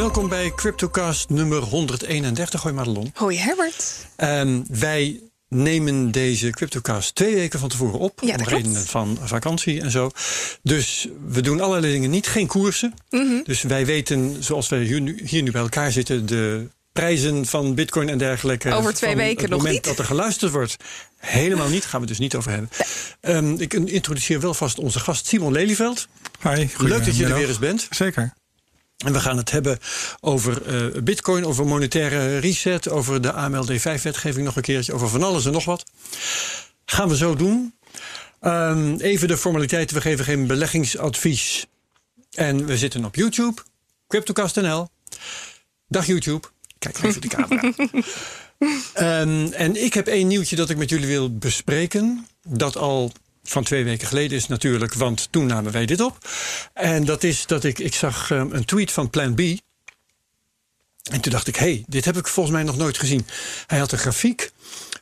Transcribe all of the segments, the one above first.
Welkom bij CryptoCast nummer 131. Hoi Madelon. Hoi Herbert. Um, wij nemen deze CryptoCast twee weken van tevoren op. Ja, om redenen van vakantie en zo. Dus we doen allerlei dingen niet. Geen koersen. Mm -hmm. Dus wij weten, zoals we hier nu, hier nu bij elkaar zitten... de prijzen van bitcoin en dergelijke. Over twee weken het nog moment niet. dat er geluisterd wordt. Helemaal niet, gaan we het dus niet over hebben. Um, ik introduceer wel vast onze gast Simon Lelyveld. Hi, Leuk dat je er weer eens bent. Zeker. En we gaan het hebben over uh, bitcoin, over monetaire reset... over de AMLD5-wetgeving nog een keertje, over van alles en nog wat. Gaan we zo doen. Um, even de formaliteiten, we geven geen beleggingsadvies. En we zitten op YouTube, CryptoCast.nl. Dag YouTube. Kijk even de camera. um, en ik heb één nieuwtje dat ik met jullie wil bespreken. Dat al van twee weken geleden is natuurlijk, want toen namen wij dit op. En dat is dat ik, ik zag um, een tweet van Plan B. En toen dacht ik, hé, hey, dit heb ik volgens mij nog nooit gezien. Hij had een grafiek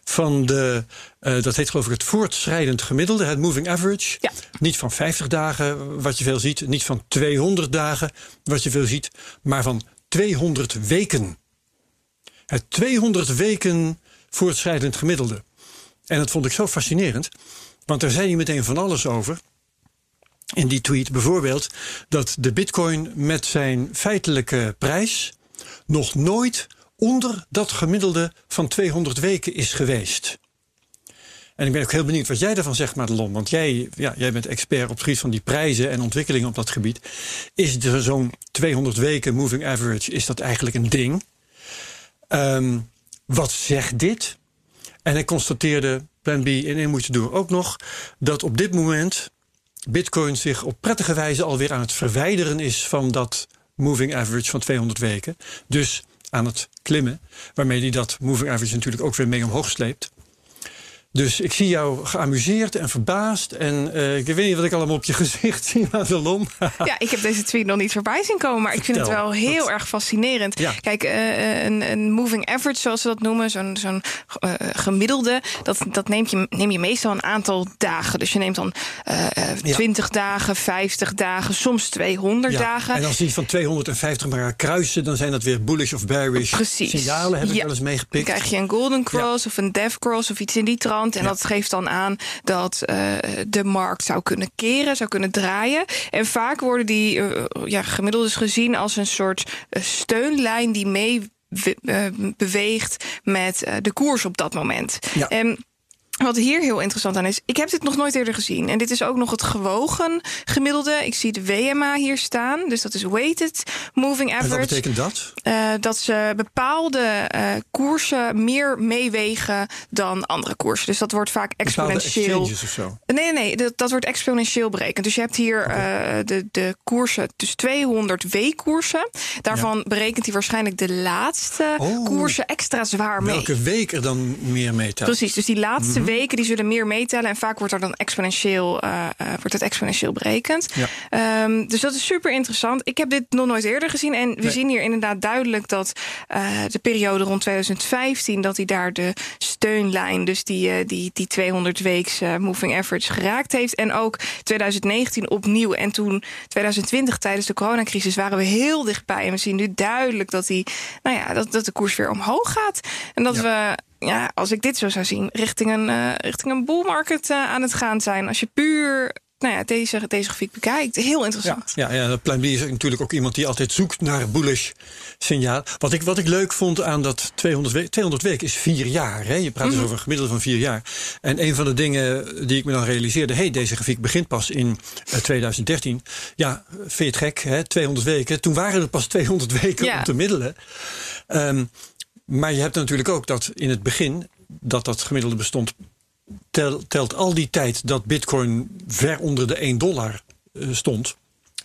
van de, uh, dat heet geloof ik het voortschrijdend gemiddelde, het moving average. Ja. Niet van 50 dagen, wat je veel ziet. Niet van 200 dagen, wat je veel ziet. Maar van 200 weken. Het 200 weken voortschrijdend gemiddelde. En dat vond ik zo fascinerend. Want daar zei hij meteen van alles over. In die tweet bijvoorbeeld dat de bitcoin met zijn feitelijke prijs nog nooit onder dat gemiddelde van 200 weken is geweest. En ik ben ook heel benieuwd wat jij daarvan zegt, Madelon. Want jij, ja, jij bent expert op het gebied van die prijzen en ontwikkelingen op dat gebied. Is zo'n 200 weken moving average, is dat eigenlijk een ding? Um, wat zegt dit? En hij constateerde, plan B in één moet je doen ook nog, dat op dit moment Bitcoin zich op prettige wijze alweer aan het verwijderen is van dat moving average van 200 weken. Dus aan het klimmen, waarmee hij dat moving average natuurlijk ook weer mee omhoog sleept. Dus ik zie jou geamuseerd en verbaasd. En uh, ik weet niet wat ik allemaal op je gezicht zie, Madelon. ja, ik heb deze tweet nog niet voorbij zien komen. Maar Vertel, ik vind het wel heel dat... erg fascinerend. Ja. Kijk, uh, een, een, moving average, zoals ze dat noemen, zo'n zo'n uh, gemiddelde, dat, dat neem, je, neem je meestal een aantal dagen. Dus je neemt dan ja. 20 dagen, 50 dagen, soms 200 ja. dagen. En als die van 250 maar kruisen, dan zijn dat weer bullish of bearish Precies. signalen. Heb ik wel eens meegepikt. Dan krijg je een golden cross of een death cross of iets in die trant. En ja. dat geeft dan aan dat uh, de markt zou kunnen keren, zou kunnen draaien. En vaak worden die uh, ja, gemiddeldes gezien als een soort uh, steunlijn die mee beweegt met de koers op dat moment. Ja. En wat hier heel interessant aan is, ik heb dit nog nooit eerder gezien. En dit is ook nog het gewogen gemiddelde. Ik zie de WMA hier staan. Dus dat is Weighted Moving Average. En wat betekent dat? Uh, dat ze bepaalde uh, koersen meer meewegen dan andere koersen. Dus dat wordt vaak exponentieel. Of zo? Nee, nee, dat, dat wordt exponentieel berekend. Dus je hebt hier okay. uh, de, de koersen, dus 200 W-koersen. Daarvan ja. berekent hij waarschijnlijk de laatste oh. koersen extra zwaar mee. Welke week er dan meer meetelt? Precies, dus die laatste -hmm weken die zullen meer meetellen. En vaak wordt er dan exponentieel, uh, uh, wordt het exponentieel berekend. Ja. Um, dus dat is super interessant. Ik heb dit nog nooit eerder gezien. En we nee. zien hier inderdaad duidelijk dat uh, de periode rond 2015... dat hij daar de steunlijn, dus die, die, die 200 weeks moving average geraakt heeft. En ook 2019 opnieuw. En toen 2020 tijdens de coronacrisis waren we heel dichtbij. En we zien nu duidelijk dat, die, nou ja, dat, dat de koers weer omhoog gaat. En dat ja. we ja, als ik dit zo zou zien, richting een, uh, richting een bull market uh, aan het gaan zijn. Als je puur nou ja, deze, deze grafiek bekijkt. Heel interessant. Ja, ja, ja Plan B is natuurlijk ook iemand die altijd zoekt naar bullish signaal. Wat ik, wat ik leuk vond aan dat 200 weken, 200 weken is vier jaar. Hè? Je praat dus mm -hmm. over een gemiddelde van vier jaar. En een van de dingen die ik me dan realiseerde... hey, deze grafiek begint pas in uh, 2013. Ja, vind je het gek, hè? 200 weken. Toen waren er pas 200 weken ja. om te middelen. Um, maar je hebt natuurlijk ook dat in het begin... dat dat gemiddelde bestond tel, telt al die tijd dat bitcoin ver onder de 1 dollar uh, stond,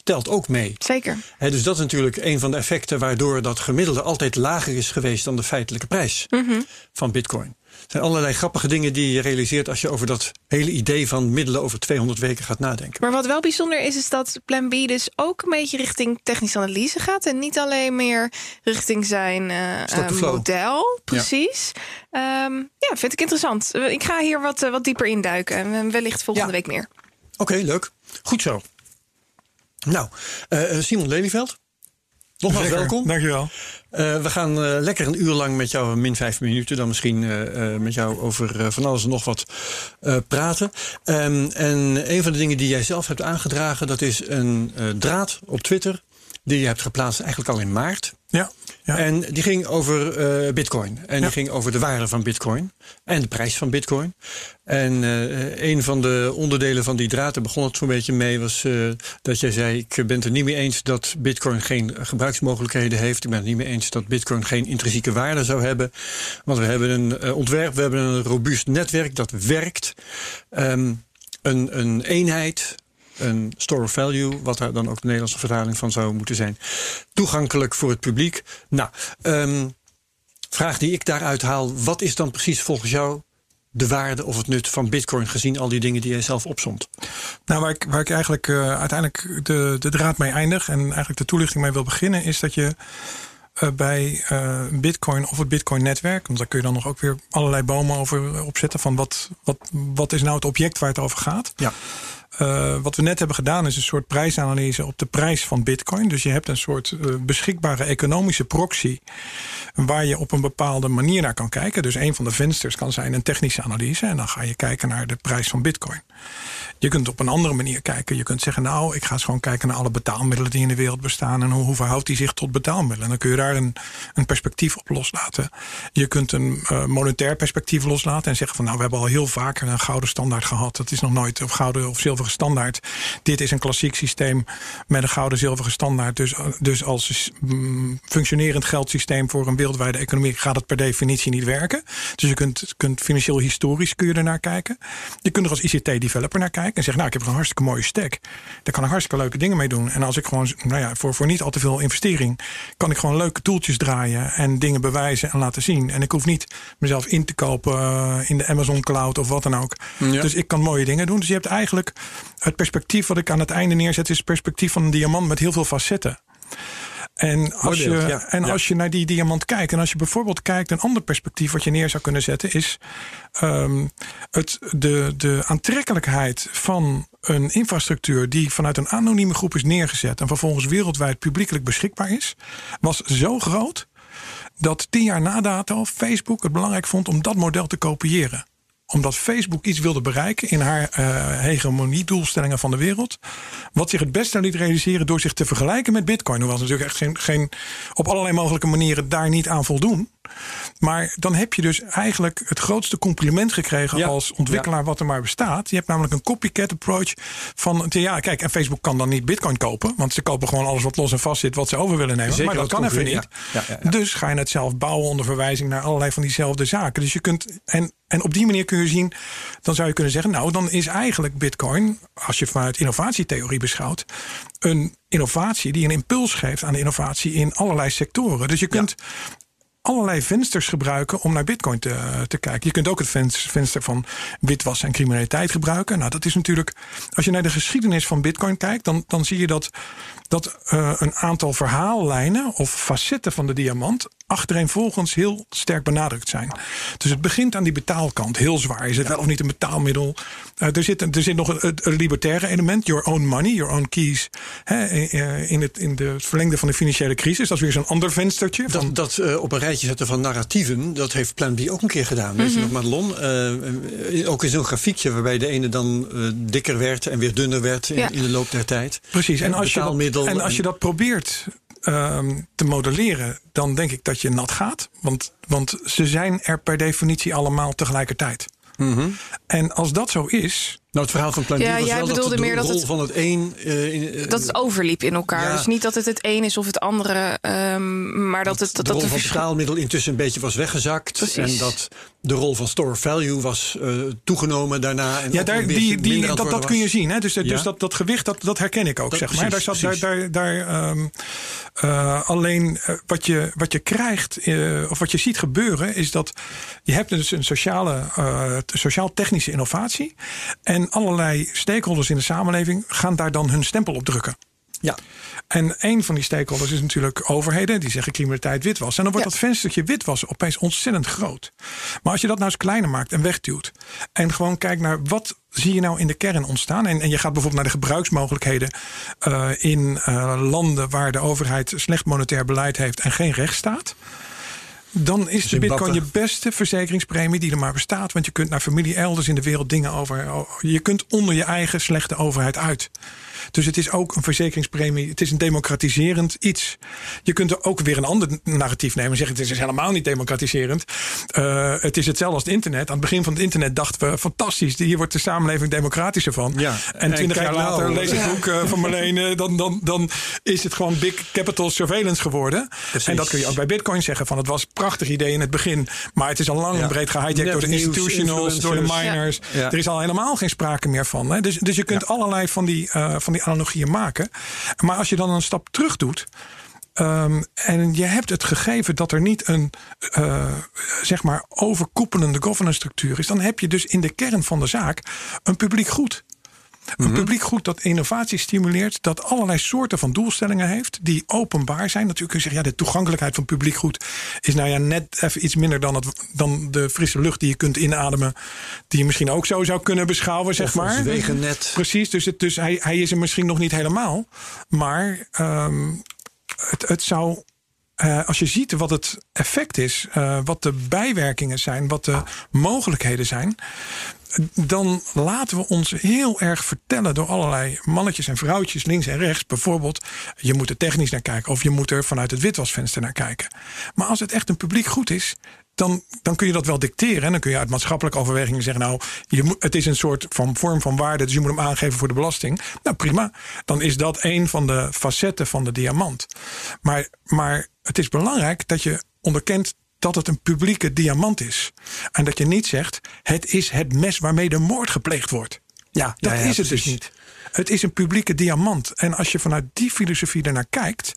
telt ook mee. Zeker. He, dus dat is natuurlijk een van de effecten waardoor dat gemiddelde altijd lager is geweest dan de feitelijke prijs mm -hmm. van bitcoin. Er zijn allerlei grappige dingen die je realiseert als je over dat hele idee van middelen over 200 weken gaat nadenken. Maar wat wel bijzonder is, is dat Plan B dus ook een beetje richting technische analyse gaat. En niet alleen meer richting zijn uh, model. Precies. Ja. Um, ja, vind ik interessant. Ik ga hier wat, uh, wat dieper induiken. En wellicht volgende ja. week meer. Oké, okay, leuk. Goed zo. Nou, uh, Simon Lelyveld. Nogmaals welkom. Dankjewel. Uh, we gaan uh, lekker een uur lang met jou, min vijf minuten, dan misschien uh, met jou over van alles en nog wat praten. Um, en een van de dingen die jij zelf hebt aangedragen, dat is een draad op Twitter. Die je hebt geplaatst eigenlijk al in maart. Ja. Ja. En die ging over uh, Bitcoin. En die ging over de waarde van Bitcoin. En de prijs van Bitcoin. En uh, een van de onderdelen van die draad, daar begon het zo'n beetje mee, was uh, dat jij zei: Ik ben het er niet mee eens dat Bitcoin geen gebruiksmogelijkheden heeft. Ik ben het niet mee eens dat Bitcoin geen intrinsieke waarde zou hebben. Want we hebben een ontwerp, we hebben een robuust netwerk dat werkt. Um, een, een eenheid, een store of value, wat daar dan ook de Nederlandse vertaling van zou moeten zijn, toegankelijk voor het publiek. Nou, um, vraag die ik daaruit haal: wat is dan precies volgens jou de waarde of het nut van Bitcoin, gezien al die dingen die jij zelf opzond? Nou, waar ik, waar ik eigenlijk uh, uiteindelijk de, de draad mee eindig en eigenlijk de toelichting mee wil beginnen, is dat je. Uh, bij uh, Bitcoin of het Bitcoin-netwerk, want daar kun je dan nog ook weer allerlei bomen over opzetten. van wat, wat, wat is nou het object waar het over gaat. Ja. Uh, wat we net hebben gedaan is een soort prijsanalyse op de prijs van Bitcoin. Dus je hebt een soort uh, beschikbare economische proxy. Waar je op een bepaalde manier naar kan kijken. Dus een van de vensters kan zijn een technische analyse. En dan ga je kijken naar de prijs van Bitcoin. Je kunt op een andere manier kijken. Je kunt zeggen, nou, ik ga eens gewoon kijken naar alle betaalmiddelen die in de wereld bestaan. En hoe, verhoudt die zich tot betaalmiddelen? En dan kun je daar een, een perspectief op loslaten. Je kunt een uh, monetair perspectief loslaten en zeggen van, nou, we hebben al heel vaker een gouden standaard gehad. Dat is nog nooit, of gouden of zilveren standaard. Dit is een klassiek systeem met een gouden zilveren standaard. Dus, dus als mm, functionerend geldsysteem voor een wereldwijde economie gaat het per definitie niet werken. Dus je kunt, kunt financieel historisch kun je ernaar kijken. Je kunt er als ICT-developer naar kijken en zeggen, nou, ik heb een hartstikke mooie stack. Daar kan ik hartstikke leuke dingen mee doen. En als ik gewoon, nou ja, voor, voor niet al te veel investering, kan ik gewoon leuke toeltjes draaien en dingen bewijzen en laten zien. En ik hoef niet mezelf in te kopen uh, in de Amazon Cloud of wat dan ook. Ja. Dus ik kan mooie dingen doen. Dus je hebt eigenlijk het perspectief wat ik aan het einde neerzet, is het perspectief van een diamant met heel veel facetten. En, als je, ja. en Ja. als je naar die diamant kijkt, en als je bijvoorbeeld kijkt, een ander perspectief wat je neer zou kunnen zetten, is um, het, de, de aantrekkelijkheid van een infrastructuur die vanuit een anonieme groep is neergezet en vervolgens wereldwijd publiekelijk beschikbaar is, was zo groot dat tien jaar na dato Facebook het belangrijk vond om dat model te kopiëren omdat Facebook iets wilde bereiken in haar uh, hegemoniedoelstellingen van de wereld. Wat zich het beste liet realiseren door zich te vergelijken met Bitcoin. Hoewel ze natuurlijk echt geen, geen, op allerlei mogelijke manieren daar niet aan voldoen. Maar dan heb je dus eigenlijk het grootste compliment gekregen Ja. als ontwikkelaar Ja. wat er maar bestaat. Je hebt namelijk een copycat approach van ja, kijk, en Facebook kan dan niet Bitcoin kopen, want ze kopen gewoon alles wat los en vast zit wat ze over willen nemen. Zeker maar dat kan even niet. ja. Dus ga je het zelf bouwen onder verwijzing naar allerlei van diezelfde zaken. Dus je kunt en en op die manier kun je zien, dan zou je kunnen zeggen, nou, dan is eigenlijk Bitcoin, als je vanuit innovatietheorie beschouwt, een innovatie die een impuls geeft aan de innovatie in allerlei sectoren. Dus je kunt allerlei vensters gebruiken om naar Bitcoin te, te kijken. Je kunt ook het vens- venster van witwassen en criminaliteit gebruiken. Nou, dat is natuurlijk, als je naar de geschiedenis van Bitcoin kijkt, dan, dan zie je dat, dat uh, een aantal verhaallijnen of facetten van de diamant achtereenvolgens heel sterk benadrukt zijn. Dus het begint aan die betaalkant, heel zwaar. Is het wel of niet een betaalmiddel? Uh, er, zit, er zit nog het, het libertaire element, your own money, your own keys. Hè, uh, in, het, in de verlengde van de financiële crisis. Dat is weer zo'n ander venstertje. Van, Dat, dat uh, op een rijtje zetten van narratieven, dat heeft Plan B ook een keer gedaan. Weet je nog, Madelon? Uh, ook in zo'n grafiekje waarbij de ene dan uh, dikker werd en weer dunner werd in, Ja. in de loop der tijd. Precies, en En als, je dat, en als je dat probeert ehm, te modelleren, dan denk ik dat je nat gaat. Want, want ze zijn er per definitie allemaal tegelijkertijd. Mhm. En als dat zo is, Nou, het verhaal van Plan B Ja, was jij wel dat bedoelde de meer dat rol het- van het een... eh, in, eh, Dat het overliep in elkaar. Ja. Dus niet dat het het een is of het andere. ehm, maar dat het dat, de rol dat van betaalmiddel intussen een beetje was weggezakt. Precies. En dat de rol van store value was eh, toegenomen daarna. En ja, daar, die, die, dat, dat kun je zien. Hè? Dus, Ja. dus dat, dat gewicht, dat, dat herken ik ook. Dat- zeg maar. precies, daar zat, daar, daar, daar, ehm, eh, alleen wat, je, wat je krijgt, eh, of wat je ziet gebeuren, is dat je hebt dus een sociale, eh, sociaal-technische innovatie. En allerlei stakeholders in de samenleving gaan daar dan hun stempel op drukken. Ja, En een van die stakeholders is natuurlijk overheden. Die zeggen criminaliteit witwas. En dan wordt dat venstertje witwas opeens ontzettend groot. Maar als je dat nou eens kleiner maakt en wegduwt. En gewoon kijkt naar wat zie je nou in de kern ontstaan. En, en je gaat bijvoorbeeld naar de gebruiksmogelijkheden uh, in uh, landen waar de overheid slecht monetair beleid heeft en geen rechtsstaat. Dan is de bitcoin je beste verzekeringspremie die er maar bestaat. Want je kunt naar familie elders in de wereld dingen over. Je kunt onder je eigen slechte overheid uit. Dus het is ook een verzekeringspremie. Het is een democratiserend iets. Je kunt er ook weer een ander narratief nemen en zeggen: het is helemaal niet democratiserend. Uh, het is hetzelfde als het internet. Aan het begin van het internet dachten we: fantastisch, hier wordt de samenleving democratischer van. Ja, en twintig jaar later nou, lees ik het boek uh, van Marlene. Dan, dan, dan is het gewoon big capital surveillance geworden. Precies. En dat kun je ook bij Bitcoin zeggen: van het was een prachtig idee in het begin, maar het is al lang en breed gehijacked door de institutionals, door de miners. Er is al helemaal geen sprake meer van. Hè? Dus, dus je kunt allerlei van die, uh, van die analogieën maken. Maar als je dan een stap terug doet. Um, en je hebt het gegeven dat er niet een uh, zeg maar overkoepelende governance structuur is, dan heb je dus in de kern van de zaak een publiek goed. Een mhm. publiek goed dat innovatie stimuleert, dat allerlei soorten van doelstellingen heeft, die openbaar zijn. Natuurlijk kun je zeggen, ja, de toegankelijkheid van publiek goed is nou ja net even iets minder dan, het, dan de frisse lucht die je kunt inademen, die je misschien ook zo zou kunnen beschouwen, zeg maar. Wegennet. Precies, dus, het, dus hij, hij is er misschien nog niet helemaal. Maar um, het, het zou uh, als je ziet wat het effect is, uh, wat de bijwerkingen zijn, wat de mogelijkheden zijn, dan laten we ons heel erg vertellen door allerlei mannetjes en vrouwtjes links en rechts. Bijvoorbeeld, je moet er technisch naar kijken of je moet er vanuit het witwasvenster naar kijken. Maar als het echt een publiek goed is, dan, dan kun je dat wel dicteren. En dan kun je uit maatschappelijke overwegingen zeggen: Nou, je het is een soort van vorm van waarde, dus je moet hem aangeven voor de belasting. Nou, prima. Dan is dat een van de facetten van de diamant. Maar, maar het is belangrijk dat je onderkent dat het een publieke diamant is. En dat je niet zegt: het is het mes waarmee de moord gepleegd wordt. Ja, dat is het dus niet. Het is een publieke diamant. En als je vanuit die filosofie ernaar kijkt,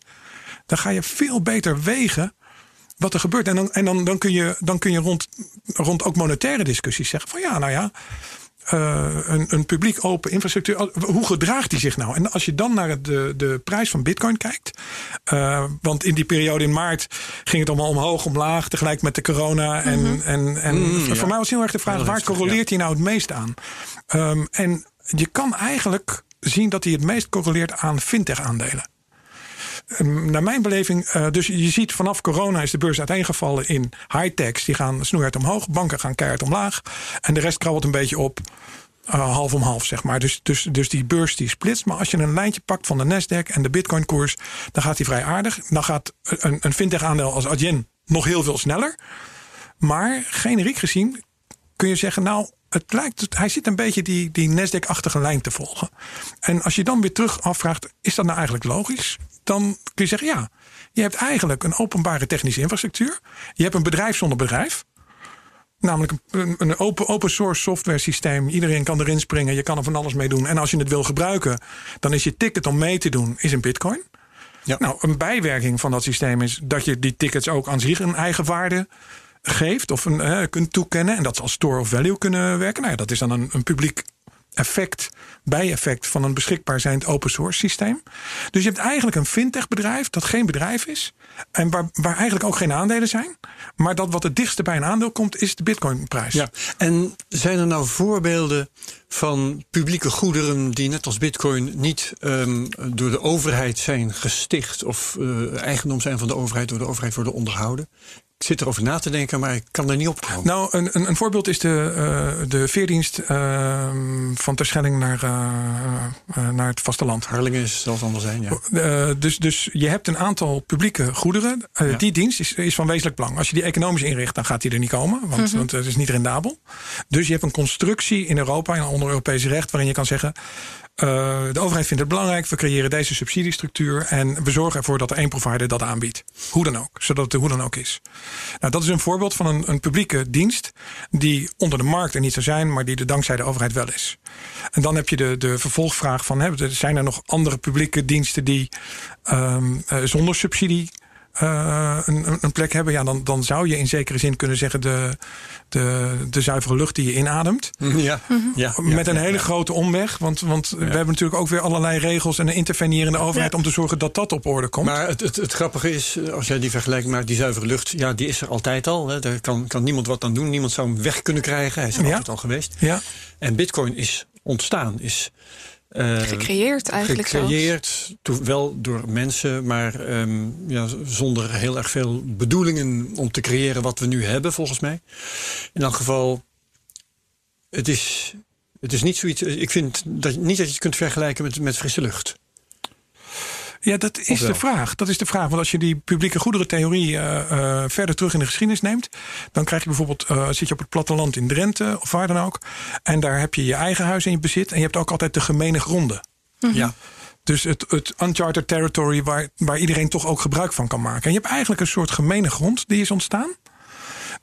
dan ga je veel beter wegen wat er gebeurt. En dan, en dan, dan kun je, dan kun je rond, rond ook monetaire discussies zeggen: van ja, nou ja. Uh, een, een publiek open infrastructuur. Hoe gedraagt die zich nou? En als je dan naar de, de prijs van Bitcoin kijkt. Uh, want in die periode in maart ging het allemaal omhoog, omlaag. Tegelijk met de corona. En, mm -hmm. en, en mm, voor mij was heel erg de vraag: waar correleert hij nou het meest aan? Um, en je kan eigenlijk zien dat hij het meest correleert aan fintech-aandelen. Ehm, naar mijn beleving, uh, dus je ziet vanaf corona is de beurs uiteengevallen in high-techs. Die gaan snoeihard omhoog, banken gaan keihard omlaag. En de rest krabbelt een beetje op. Uh, half om half, zeg maar. Dus, dus, dus die beurs die splitst. Maar als je een lijntje pakt van de Nasdaq en de Bitcoin-koers, dan gaat die vrij aardig. Dan gaat een, een fintech-aandeel als Adyen nog heel veel sneller. Maar generiek gezien kun je zeggen, nou, het lijkt, hij zit een beetje die, die Nasdaq-achtige lijn te volgen. En als je dan weer terug afvraagt, is dat nou eigenlijk logisch? Dan kun je zeggen, ja, je hebt eigenlijk een openbare technische infrastructuur. Je hebt een bedrijf zonder bedrijf. Namelijk een, open, open source software systeem. Iedereen kan erin springen, je kan er van alles mee doen. En als je het wil gebruiken, dan is je ticket om mee te doen, is een bitcoin. Ja. Nou, een bijwerking van dat systeem is dat je die tickets ook aan zich een eigen waarde geeft of een, uh, kunt toekennen. En dat als store of value kunnen werken. Nou ja, dat is dan een, een publiek effect, bijeffect van een beschikbaar zijnd open source systeem. Dus je hebt eigenlijk een fintech bedrijf dat geen bedrijf is. En waar, waar eigenlijk ook geen aandelen zijn. Maar dat wat het dichtste bij een aandeel komt, is de bitcoin prijs. Ja. En zijn er nou voorbeelden van publieke goederen die net als bitcoin niet um, door de overheid zijn gesticht of uh, eigendom zijn van de overheid, door de overheid worden onderhouden? Ik zit erover na te denken, maar ik kan er niet op komen. Nou, een, een, een voorbeeld is de, uh, de veerdienst uh, van Terschelling naar, uh, naar het vasteland. Harlingen zal het allemaal zijn, ja. dus, dus je hebt een aantal publieke goederen. Ja. Die dienst is, is van wezenlijk belang. Als je die economisch inricht, dan gaat die er niet komen. Want, mm -hmm. want het is niet rendabel. Dus je hebt een constructie in Europa, en onder Europees recht... waarin je kan zeggen... Uh, de overheid vindt het belangrijk. We creëren deze subsidiestructuur. En we zorgen ervoor dat er één provider dat aanbiedt. Hoe dan ook. Zodat het hoe dan ook is. Nou, dat is een voorbeeld van een, een publieke dienst. Die onder de markt er niet zou zijn. Maar die er dankzij de overheid wel is. En dan heb je de, de vervolgvraag van. Hè, zijn er nog andere publieke diensten die um, uh, zonder subsidie uh, een, een, plek hebben, ja, dan, dan zou je in zekere zin kunnen zeggen de, de, de zuivere lucht die je inademt. Ja, ja, Met een hele grote omweg. Want, want we hebben natuurlijk ook weer allerlei regels en een intervenerende overheid om te zorgen dat dat op orde komt. Maar het, het, het, grappige is, als jij die vergelijking maakt, die zuivere lucht, ja, die is er altijd al. Hè. Daar kan, kan niemand wat aan doen. Niemand zou hem weg kunnen krijgen. Hij is er altijd al geweest. Ja. En bitcoin is ontstaan, is uh, gecreëerd eigenlijk Gecreëerd, wel door mensen, maar um, ja, zonder heel erg veel bedoelingen om te creëren wat we nu hebben, volgens mij. In elk geval, het is, het is niet zoiets. Ik vind dat, niet dat je het kunt vergelijken met, met frisse lucht. Ja, dat is de vraag. Dat is de vraag. Want als je die publieke goederentheorie uh, verder terug in de geschiedenis neemt, dan krijg je bijvoorbeeld, uh, zit je op het platteland in Drenthe of waar dan ook. En daar heb je je eigen huis in je bezit. En je hebt ook altijd de gemene gronden. Mhm. Ja. Dus het, het uncharted territory waar, waar iedereen toch ook gebruik van kan maken. En je hebt eigenlijk een soort gemene grond die is ontstaan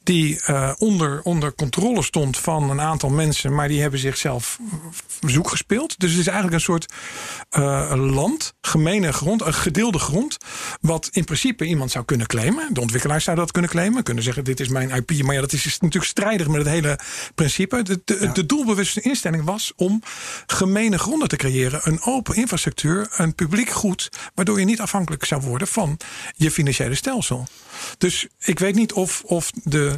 die uh, onder, onder controle stond van een aantal mensen, maar die hebben zichzelf zoek gespeeld. Dus het is eigenlijk een soort uh, land, gemene grond, een gedeelde grond, wat in principe iemand zou kunnen claimen. De ontwikkelaar zou dat kunnen claimen, kunnen zeggen: Dit is mijn IP. Maar ja, dat is natuurlijk strijdig met het hele principe. De, de, de doelbewuste instelling was om gemene gronden te creëren, een open infrastructuur, een publiek goed, waardoor je niet afhankelijk zou worden van je financiële stelsel. Dus ik weet niet of, of de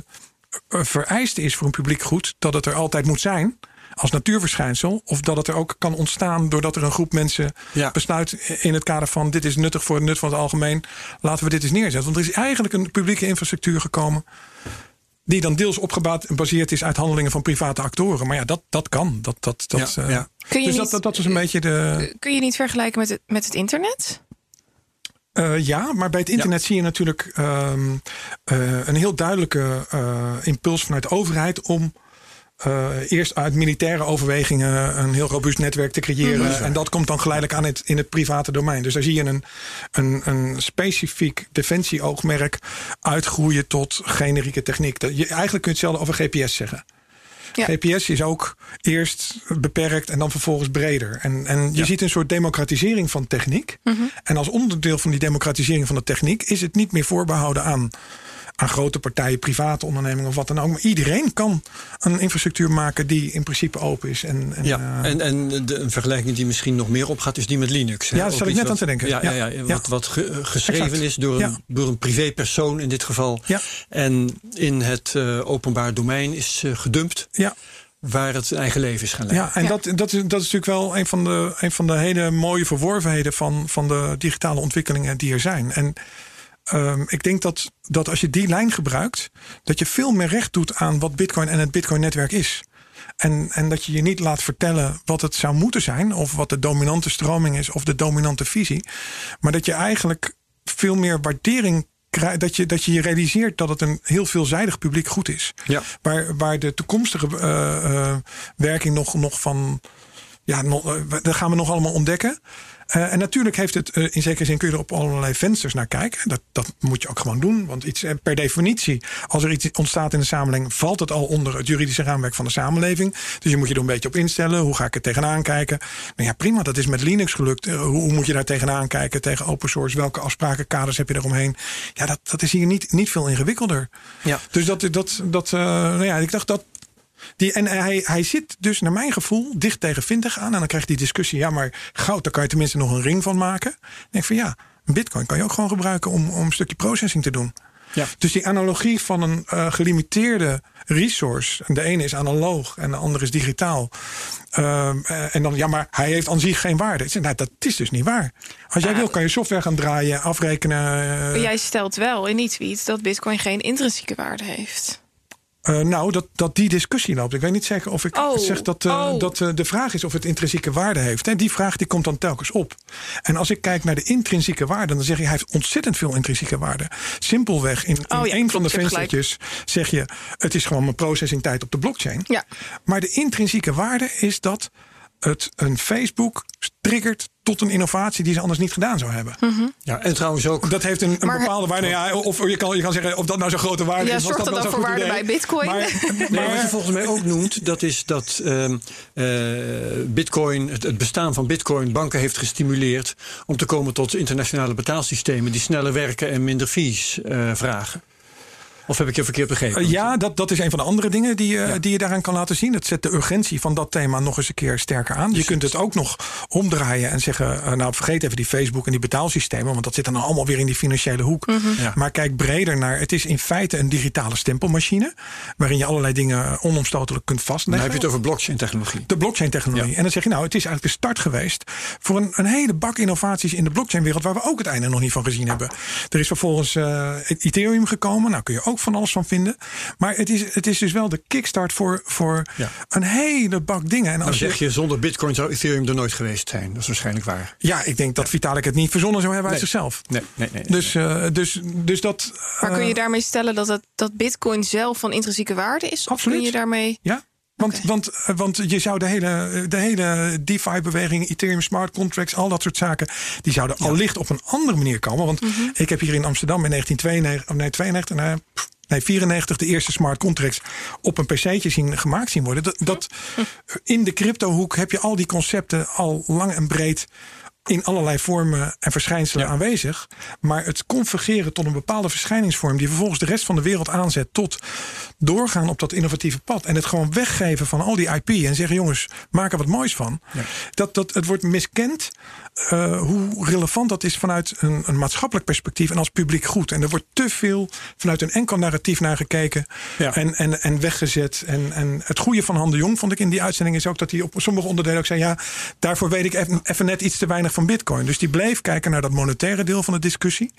vereiste is voor een publiek goed dat het er altijd moet zijn als natuurverschijnsel. Of dat het er ook kan ontstaan doordat er een groep mensen besluit in het kader van dit is nuttig voor het nut van het algemeen. Laten we dit eens neerzetten. Want er is eigenlijk een publieke infrastructuur gekomen. Die dan deels opgebaseerd is uit handelingen van private actoren. Maar ja, dat, dat kan. Dat, dat, dat, ja, uh, Kun je dus niet, dat, dat, is een beetje de. Kun je niet vergelijken met het, met het internet? Uh, ja, maar bij het internet zie je natuurlijk um, uh, een heel duidelijke uh, impuls vanuit de overheid om eerst uit militaire overwegingen een heel robuust netwerk te creëren. -hmm. En dat komt dan geleidelijk aan het, in het private domein. Dus daar zie je een, een, een specifiek defensieoogmerk uitgroeien tot generieke techniek. Dat, je, eigenlijk kun je hetzelfde over GPS zeggen. Ja. GPS is ook eerst beperkt en dan vervolgens breder. En, en je ja. ziet een soort democratisering van techniek. Mm -hmm. En als onderdeel van die democratisering van de techniek is het niet meer voorbehouden aan aan grote partijen, private ondernemingen of wat dan ook. Maar iedereen kan een infrastructuur maken die in principe open is. En, en, ja, uh, en, en de, een vergelijking die misschien nog meer opgaat, is die met Linux. Ja, daar zat ik net wat, aan te denken. Ja, ja, ja, ja wat, wat ge, geschreven exact. is door een, door een privépersoon in dit geval. Ja. En in het uh, openbaar domein is uh, gedumpt. Ja waar het eigen leven is gaan leiden. Ja, en ja. Dat, dat, is, dat is natuurlijk wel een van de, een van de hele mooie verworvenheden van, van de digitale ontwikkelingen die er zijn. En um, ik denk dat, dat als je die lijn gebruikt, dat je veel meer recht doet aan wat Bitcoin en het Bitcoin-netwerk is. En, en dat je je niet laat vertellen wat het zou moeten zijn, of wat de dominante stroming is, of de dominante visie. Maar dat je eigenlijk veel meer waardering dat je, dat je je realiseert dat het een heel veelzijdig publiek goed is. Ja. Waar, waar de toekomstige uh, uh, werking nog, nog van. Ja, nog, uh, dat gaan we nog allemaal ontdekken. Uh, en natuurlijk heeft het, uh, in zekere zin kun je er op allerlei vensters naar kijken. Dat, dat moet je ook gewoon doen. Want iets, per definitie, als er iets ontstaat in de samenleving, valt het al onder het juridische raamwerk van de samenleving. Dus je moet je er een beetje op instellen. Hoe ga ik er tegenaan kijken? Nou ja, prima, dat is met Linux gelukt. Uh, hoe moet je daar tegenaan kijken? Tegen open source? Welke afspraken, kaders heb je eromheen? Ja, dat, dat is hier niet, niet veel ingewikkelder. Ja. Dus dat, dat, dat nou ja, ik dacht dat, die, en hij, hij zit dus naar mijn gevoel dicht tegen Vintig aan. En dan krijg je die discussie. Ja, maar goud, daar kan je tenminste nog een ring van maken. Dan denk ik van ja, bitcoin kan je ook gewoon gebruiken om, om een stukje processing te doen. Ja. Dus die analogie van een uh, gelimiteerde resource. En de ene is analoog en de andere is digitaal. Uh, en dan, ja, maar hij heeft aan zich geen waarde. Ik zeg, nou, dat is dus niet waar. Als jij wil, kan je software gaan draaien, afrekenen. Uh, jij stelt wel in die tweet dat Bitcoin geen intrinsieke waarde heeft. Uh, nou, dat, dat die discussie loopt. Ik weet niet zeker of ik oh, zeg dat, uh, oh. dat uh, de vraag is of het intrinsieke waarde heeft. En die vraag die komt dan telkens op. En als ik kijk naar de intrinsieke waarde, dan zeg je hij heeft ontzettend veel intrinsieke waarde. Simpelweg, in, in oh, ja, een van de venstertjes zeg je: het is gewoon mijn processingtijd op de blockchain. Ja. Maar de intrinsieke waarde is dat het een Facebook triggert tot een innovatie die ze anders niet gedaan zou hebben. Ja, en trouwens ook. Dat heeft een, een Maar- bepaalde waarde. Ja, of je kan, je kan zeggen of dat nou zo'n grote waarde Ja, is. zorgt dat dan zo'n voor waarde idee. bij Bitcoin? Maar, Nee, wat je maar, volgens mij ook noemt, dat is dat ehm, eh, Bitcoin, het, het bestaan van Bitcoin, banken heeft gestimuleerd om te komen tot internationale betaalsystemen die sneller werken en minder fees eh, vragen. Of heb ik je verkeerd begrepen? Eh, Ja, dat, dat is een van de andere dingen die, je die je daaraan kan laten zien. Het zet de urgentie van dat thema nog eens een keer sterker aan. Je kunt het ook nog omdraaien en zeggen: eh, Nou, vergeet even die Facebook en die betaalsystemen, want dat zit dan allemaal weer in die financiële hoek. Ja. Maar kijk breder naar: het is in feite een digitale stempelmachine, waarin je allerlei dingen onomstotelijk kunt Dan vastleggen. heb je het over blockchain-technologie. de blockchain-technologie. Ja. En dan zeg je, nou, het is eigenlijk de start geweest voor een, een hele bak innovaties in de blockchain-wereld, waar we ook het einde nog niet van gezien hebben. Er is vervolgens eh, Ethereum gekomen, nou kun je ook van alles van vinden. Maar het is, het is dus wel de kickstart voor, voor Ja. een hele bak dingen. En Dan als zeg je, zonder Bitcoin zou Ethereum er nooit geweest zijn. Dat is waarschijnlijk waar. ja, ik denk dat Vitalik het niet verzonnen zou hebben uit Nee. zichzelf. Nee, nee, nee. Dus, eh, dus, dus dat. Maar kun eh, je daarmee stellen dat, het, dat Bitcoin zelf van intrinsieke waarde is? Of Absoluut. kun je daarmee. Ja. Want, want, eh, want je zou de hele, de hele DeFi-beweging, Ethereum smart contracts, al dat soort zaken, die zouden allicht op een andere manier komen. Want ik heb hier in Amsterdam in 1992, of nee, 92, nee, pff, nee, 94 de eerste smart contracts op een PC'tje zien, gemaakt zien worden. Dat, dat in de cryptohoek heb je al die concepten al lang en breed in allerlei vormen en verschijnselen Ja. aanwezig. Maar het convergeren tot een bepaalde verschijningsvorm die vervolgens de rest van de wereld aanzet tot doorgaan op dat innovatieve pad. En het gewoon weggeven van al die IP en zeggen jongens, maak er wat moois van. Dat, dat, het wordt miskend eh, hoe relevant dat is vanuit een, een maatschappelijk perspectief en als publiek goed. En er wordt te veel vanuit een enkel narratief naar gekeken Ja. en, en, en weggezet. En, en het goede van Han de Jong vond ik in die uitzending is ook dat hij op sommige onderdelen ook zei: ja, daarvoor weet ik even, even net iets te weinig van Bitcoin. Dus die bleef kijken naar dat monetaire deel van de discussie.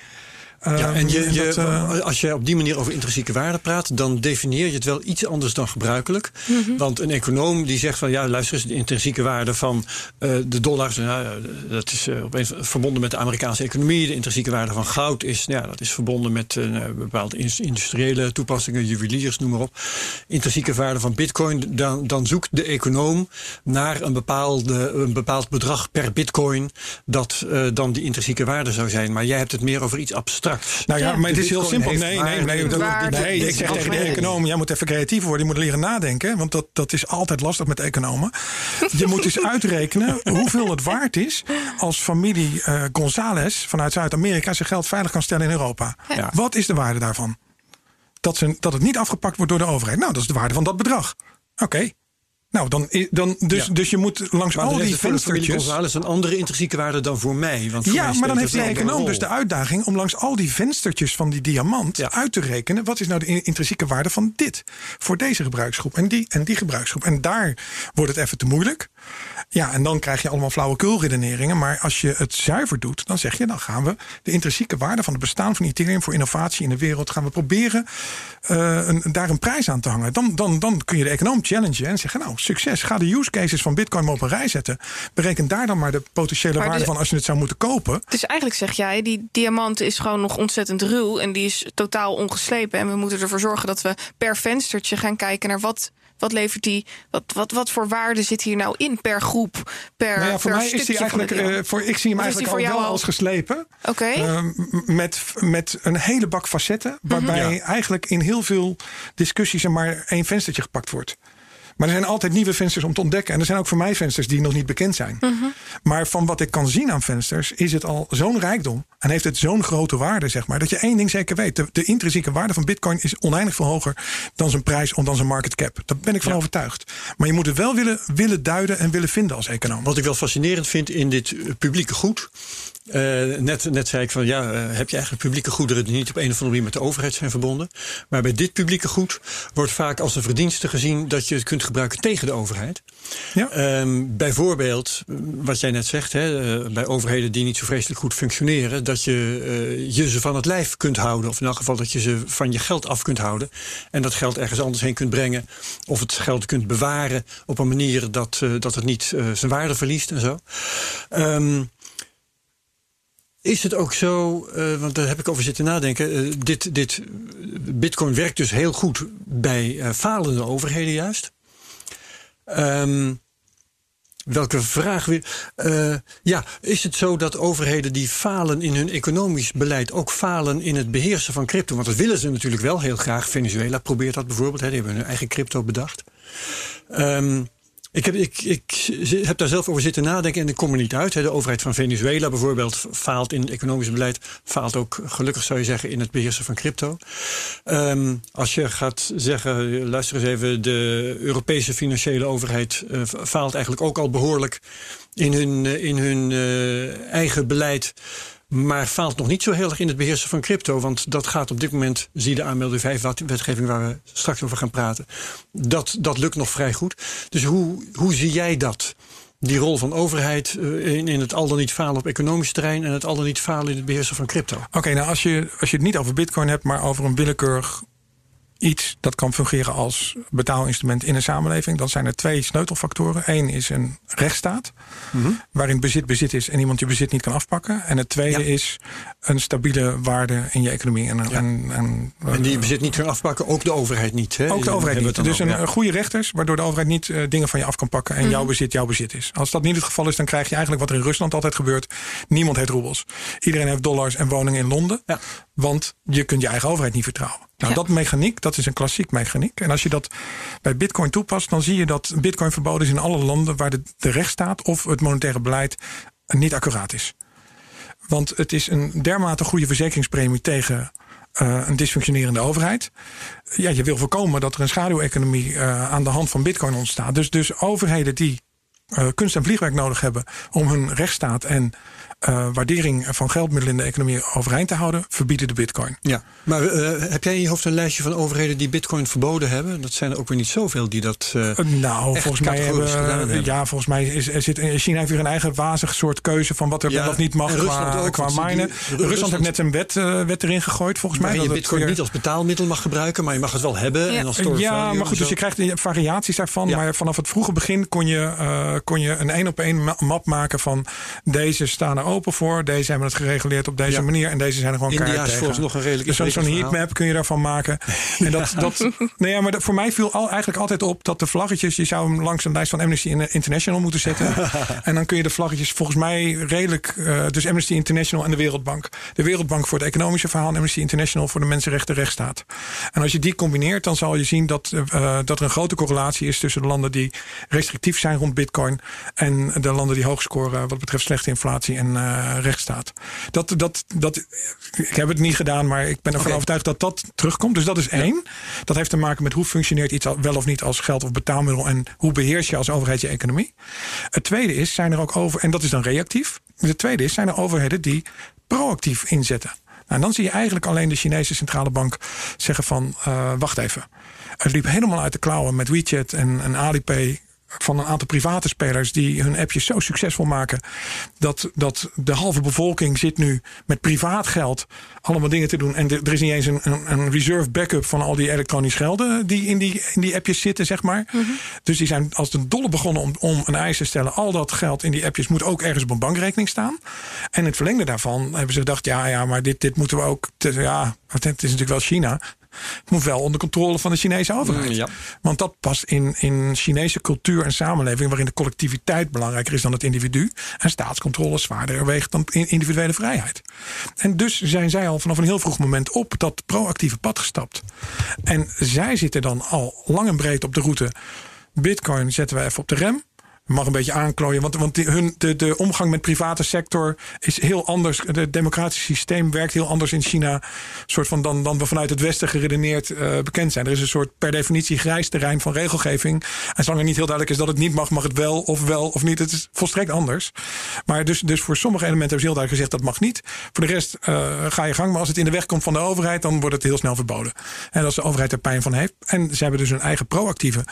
Ja, en je, Ehm, je, dat, eh, als je op die manier over intrinsieke waarde praat, dan definieer je het wel iets anders dan gebruikelijk. Mhm. Want een econoom die zegt van ja, luister eens, de intrinsieke waarde van eh, de dollar, nou, dat is eh, opeens verbonden met de Amerikaanse economie. De intrinsieke waarde van goud is, nou ja, dat is verbonden met eh, bepaalde industriële toepassingen, juweliers, noem maar op. Intrinsieke waarde van bitcoin, dan, dan zoekt de econoom naar een, bepaalde, een bepaald bedrag per bitcoin dat eh, dan die intrinsieke waarde zou zijn. Maar jij hebt het meer over iets abstracts. Nou ja, Ja. maar het is heel simpel. Nee, nee, nee. ik zeg tegen de econoom, jij moet even creatief worden. Je moet leren nadenken. Want dat, dat is altijd lastig met economen. Je moet eens uitrekenen hoeveel het waard is... als familie eh González vanuit Zuid-Amerika... zijn geld veilig kan stellen in Europa. Ja. Wat is de waarde daarvan? Dat, ze, dat het niet afgepakt wordt door de overheid. Nou, dat is de waarde van dat bedrag. Oké. Nou, dan, is- dan, dus, Ja. dus je moet langs Maar al die venstertjes... González een andere intrinsieke waarde dan voor mij. Want voor Ja, mij maar dan heeft die andere econoom dus de uitdaging om langs al die venstertjes van die diamant Ja. uit te rekenen. Wat is nou de in- intrinsieke waarde van dit voor deze gebruiksgroep en die en die gebruiksgroep. En daar wordt het even te moeilijk. Ja, en dan krijg je allemaal flauwekulredeneringen. Maar als je het zuiver doet, dan zeg je dan gaan we de intrinsieke waarde van het bestaan van Ethereum voor innovatie in de wereld gaan we proberen eh, een, daar een prijs aan te hangen. Dan, dan, dan kun je de econoom challengen en zeggen nou succes, ga de use cases van Bitcoin maar op een rij zetten. Bereken daar dan maar de potentiële Maar waarde dus- van als je het zou moeten kopen. Dus eigenlijk zeg jij, die diamant is gewoon nog ontzettend ruw en die is totaal ongeslepen. En we moeten ervoor zorgen dat we per venstertje gaan kijken naar wat, wat levert die, wat, wat, wat voor waarde zit hier nou in per groep, per, Nou ja, voor per mij is die eigenlijk, eh, voor, ik zie hem Of eigenlijk voor al jou wel al- als geslepen. Oké. Eh, met, met een hele bak facetten. Waarbij Mhm. Ja. eigenlijk in heel veel discussies er maar één venstertje gepakt wordt. Maar er zijn altijd nieuwe vensters om te ontdekken. En er zijn ook voor mij vensters die nog niet bekend zijn. Mhm. Maar van wat ik kan zien aan vensters, is het al zo'n rijkdom. En heeft het zo'n grote waarde, zeg maar. Dat je één ding zeker weet. De, de intrinsieke waarde van Bitcoin is oneindig veel hoger dan zijn prijs of dan zijn market cap. Daar ben ik van Ja. overtuigd. Maar je moet het wel willen, willen duiden en willen vinden als econoom. Wat ik wel fascinerend vind in dit eh, publieke goed. Eh, net, net zei ik van ja, eh, heb je eigenlijk publieke goederen die niet op een of andere manier met de overheid zijn verbonden. Maar bij dit publieke goed wordt vaak als een verdienste gezien dat je het kunt gebruiken tegen de overheid. Ja. Ehm, bijvoorbeeld, wat jij net zegt, hè, eh, bij overheden die niet zo vreselijk goed functioneren, dat je je ze van het lijf kunt houden. Of in elk geval dat je ze van je geld af kunt houden. En dat geld ergens anders heen kunt brengen. Of het geld kunt bewaren op een manier dat, dat het niet zijn waarde verliest en zo. Ehm, is het ook zo, eh, want daar heb ik over zitten nadenken. eh, dit, dit Bitcoin werkt dus heel goed bij eh, falende overheden, juist. Ehm, welke vraag weer. Uh, ja, is het zo dat overheden die falen in hun economisch beleid ook falen in het beheersen van crypto? Want dat willen ze natuurlijk wel heel graag. Venezuela probeert dat bijvoorbeeld. Hè, die hebben hun eigen crypto bedacht. Um, ik heb, ik, ik heb daar zelf over zitten nadenken en ik kom er niet uit. De overheid van Venezuela bijvoorbeeld faalt in het economisch beleid. Faalt ook, gelukkig zou je zeggen, in het beheersen van crypto. Um, als je gaat zeggen, luister eens even, de Europese financiële overheid uh, faalt eigenlijk ook al behoorlijk in hun, uh, in hun uh, eigen beleid. Maar faalt nog niet zo heel erg in het beheersen van crypto. Want dat gaat op dit moment, zie de aanmelding 5 wetgeving waar we straks over gaan praten. Dat, dat lukt nog vrij goed. Dus hoe, hoe zie jij dat? Die rol van overheid in, in het al dan niet falen op economisch terrein en het al dan niet falen in het beheersen van crypto. Oké, nou als je, als je het niet over bitcoin hebt, maar over een willekeurig iets dat kan fungeren als betaalinstrument in een samenleving, dan zijn er twee sleutelfactoren. Eén is een rechtsstaat, mm waarin bezit bezit is en iemand je bezit niet kan afpakken. En het tweede is een stabiele waarde in je economie. En, en, en, en, die je bezit niet kan afpakken, ook de overheid niet. Hè? Ook de overheid niet. Dus een, goede rechters, waardoor de overheid niet uh, dingen van je af kan pakken en mm jouw bezit jouw bezit is. Als dat niet het geval is, dan krijg je eigenlijk wat er in Rusland altijd gebeurt. Niemand heeft roebels. Iedereen heeft dollars en woningen in Londen. Want je kunt je eigen overheid niet vertrouwen. Nou, dat mechaniek, dat is een klassiek mechaniek. En als je dat bij Bitcoin toepast, dan zie je dat Bitcoin verboden is in alle landen waar de, de rechtsstaat of het monetaire beleid niet accuraat is. Want het is een dermate goede verzekeringspremie tegen uh, een dysfunctionerende overheid. Ja, je wil voorkomen dat er een schaduweconomie uh, aan de hand van Bitcoin ontstaat. Dus, dus overheden die uh, kunst en vliegwerk nodig hebben om hun rechtsstaat en uh, waardering van geldmiddelen in de economie overeind te houden, verbieden de bitcoin. Ja, maar uh, heb jij in je hoofd een lijstje van overheden die bitcoin verboden hebben? Dat zijn er ook weer niet zoveel die dat. Uh, nou, volgens mij hebben, hebben, Ja, volgens mij is, er zit, China heeft weer een eigen wazig soort keuze van wat er ja, wel of niet mag qua, ook, qua minen. Rusland, Rusland heeft net een wet, wet erin gegooid, volgens mij. Dat je bitcoin niet als betaalmiddel mag gebruiken, maar je mag het wel hebben. Ja, en als ja maar goed, dus je krijgt variaties daarvan. Maar vanaf het vroege begin kon je, kon je een één op één map maken van deze staan er open voor, deze hebben het gereguleerd op deze manier. En deze zijn er gewoon India is volgens nog een redelijk Dus zo'n heatmap kun je daarvan maken. En dat, dat, nee, ja, maar voor mij viel al, eigenlijk altijd op dat de vlaggetjes... je zou hem langs een lijst van Amnesty International moeten zetten. en dan kun je de vlaggetjes volgens mij redelijk... Uh, dus Amnesty International en de Wereldbank. De Wereldbank voor het economische verhaal... en Amnesty International voor de mensenrechten rechtsstaat. En als je die combineert, dan zal je zien dat, uh, dat er een grote correlatie is... tussen de landen die restrictief zijn rond bitcoin... en de landen die hoog scoren wat betreft slechte inflatie en uh, rechtsstaat. Dat, dat, dat, ik heb het niet gedaan, maar ik ben ervan okay. overtuigd dat dat terugkomt. Dus dat is één. Dat heeft te maken met hoe functioneert iets wel of niet als geld of betaalmiddel en hoe beheers je als overheid je economie. Het tweede is, zijn er ook over, en dat is dan reactief. Het tweede is, zijn er overheden die proactief inzetten. Nou, en dan zie je eigenlijk alleen de Chinese centrale bank zeggen van uh, wacht even. Het liep helemaal uit de klauwen met WeChat en, en Alipay van een aantal private spelers die hun appjes zo succesvol maken. Dat, dat de halve bevolking zit nu met privaat geld allemaal dingen te doen. En er is niet eens een, een, een, reserve backup van al die elektronisch gelden die in die, in die appjes zitten, zeg maar. Mm -hmm. Dus die zijn als een dolle begonnen om, om een eis te stellen. Al dat geld in die appjes moet ook ergens op een bankrekening staan. En het verlengde daarvan hebben ze gedacht, ja, ja, maar dit, dit moeten we ook. Ja, het is natuurlijk wel China. Het moet wel onder controle van de Chinese overheid. Ja. Want dat past in, in Chinese cultuur en samenleving... waarin de collectiviteit belangrijker is dan het individu... en staatscontrole zwaarder weegt dan individuele vrijheid. En dus zijn zij al vanaf een heel vroeg moment op dat proactieve pad gestapt. En zij zitten dan al lang en breed op de route... Bitcoin zetten we even op de rem mag een beetje aanklooien. Want, want hun, de, de omgang met private sector is heel anders. Het democratische systeem werkt heel anders in China. Soort van dan, dan we vanuit het Westen geredeneerd uh, bekend zijn. Er is een soort per definitie grijs terrein van regelgeving. En zolang er niet heel duidelijk is dat het niet mag, mag het wel of wel of niet. Het is volstrekt anders. Maar dus, dus voor sommige elementen hebben ze heel duidelijk gezegd dat mag niet. Voor de rest uh, ga je gang. Maar als het in de weg komt van de overheid, dan wordt het heel snel verboden. En als de overheid er pijn van heeft. En ze hebben dus een eigen proactieve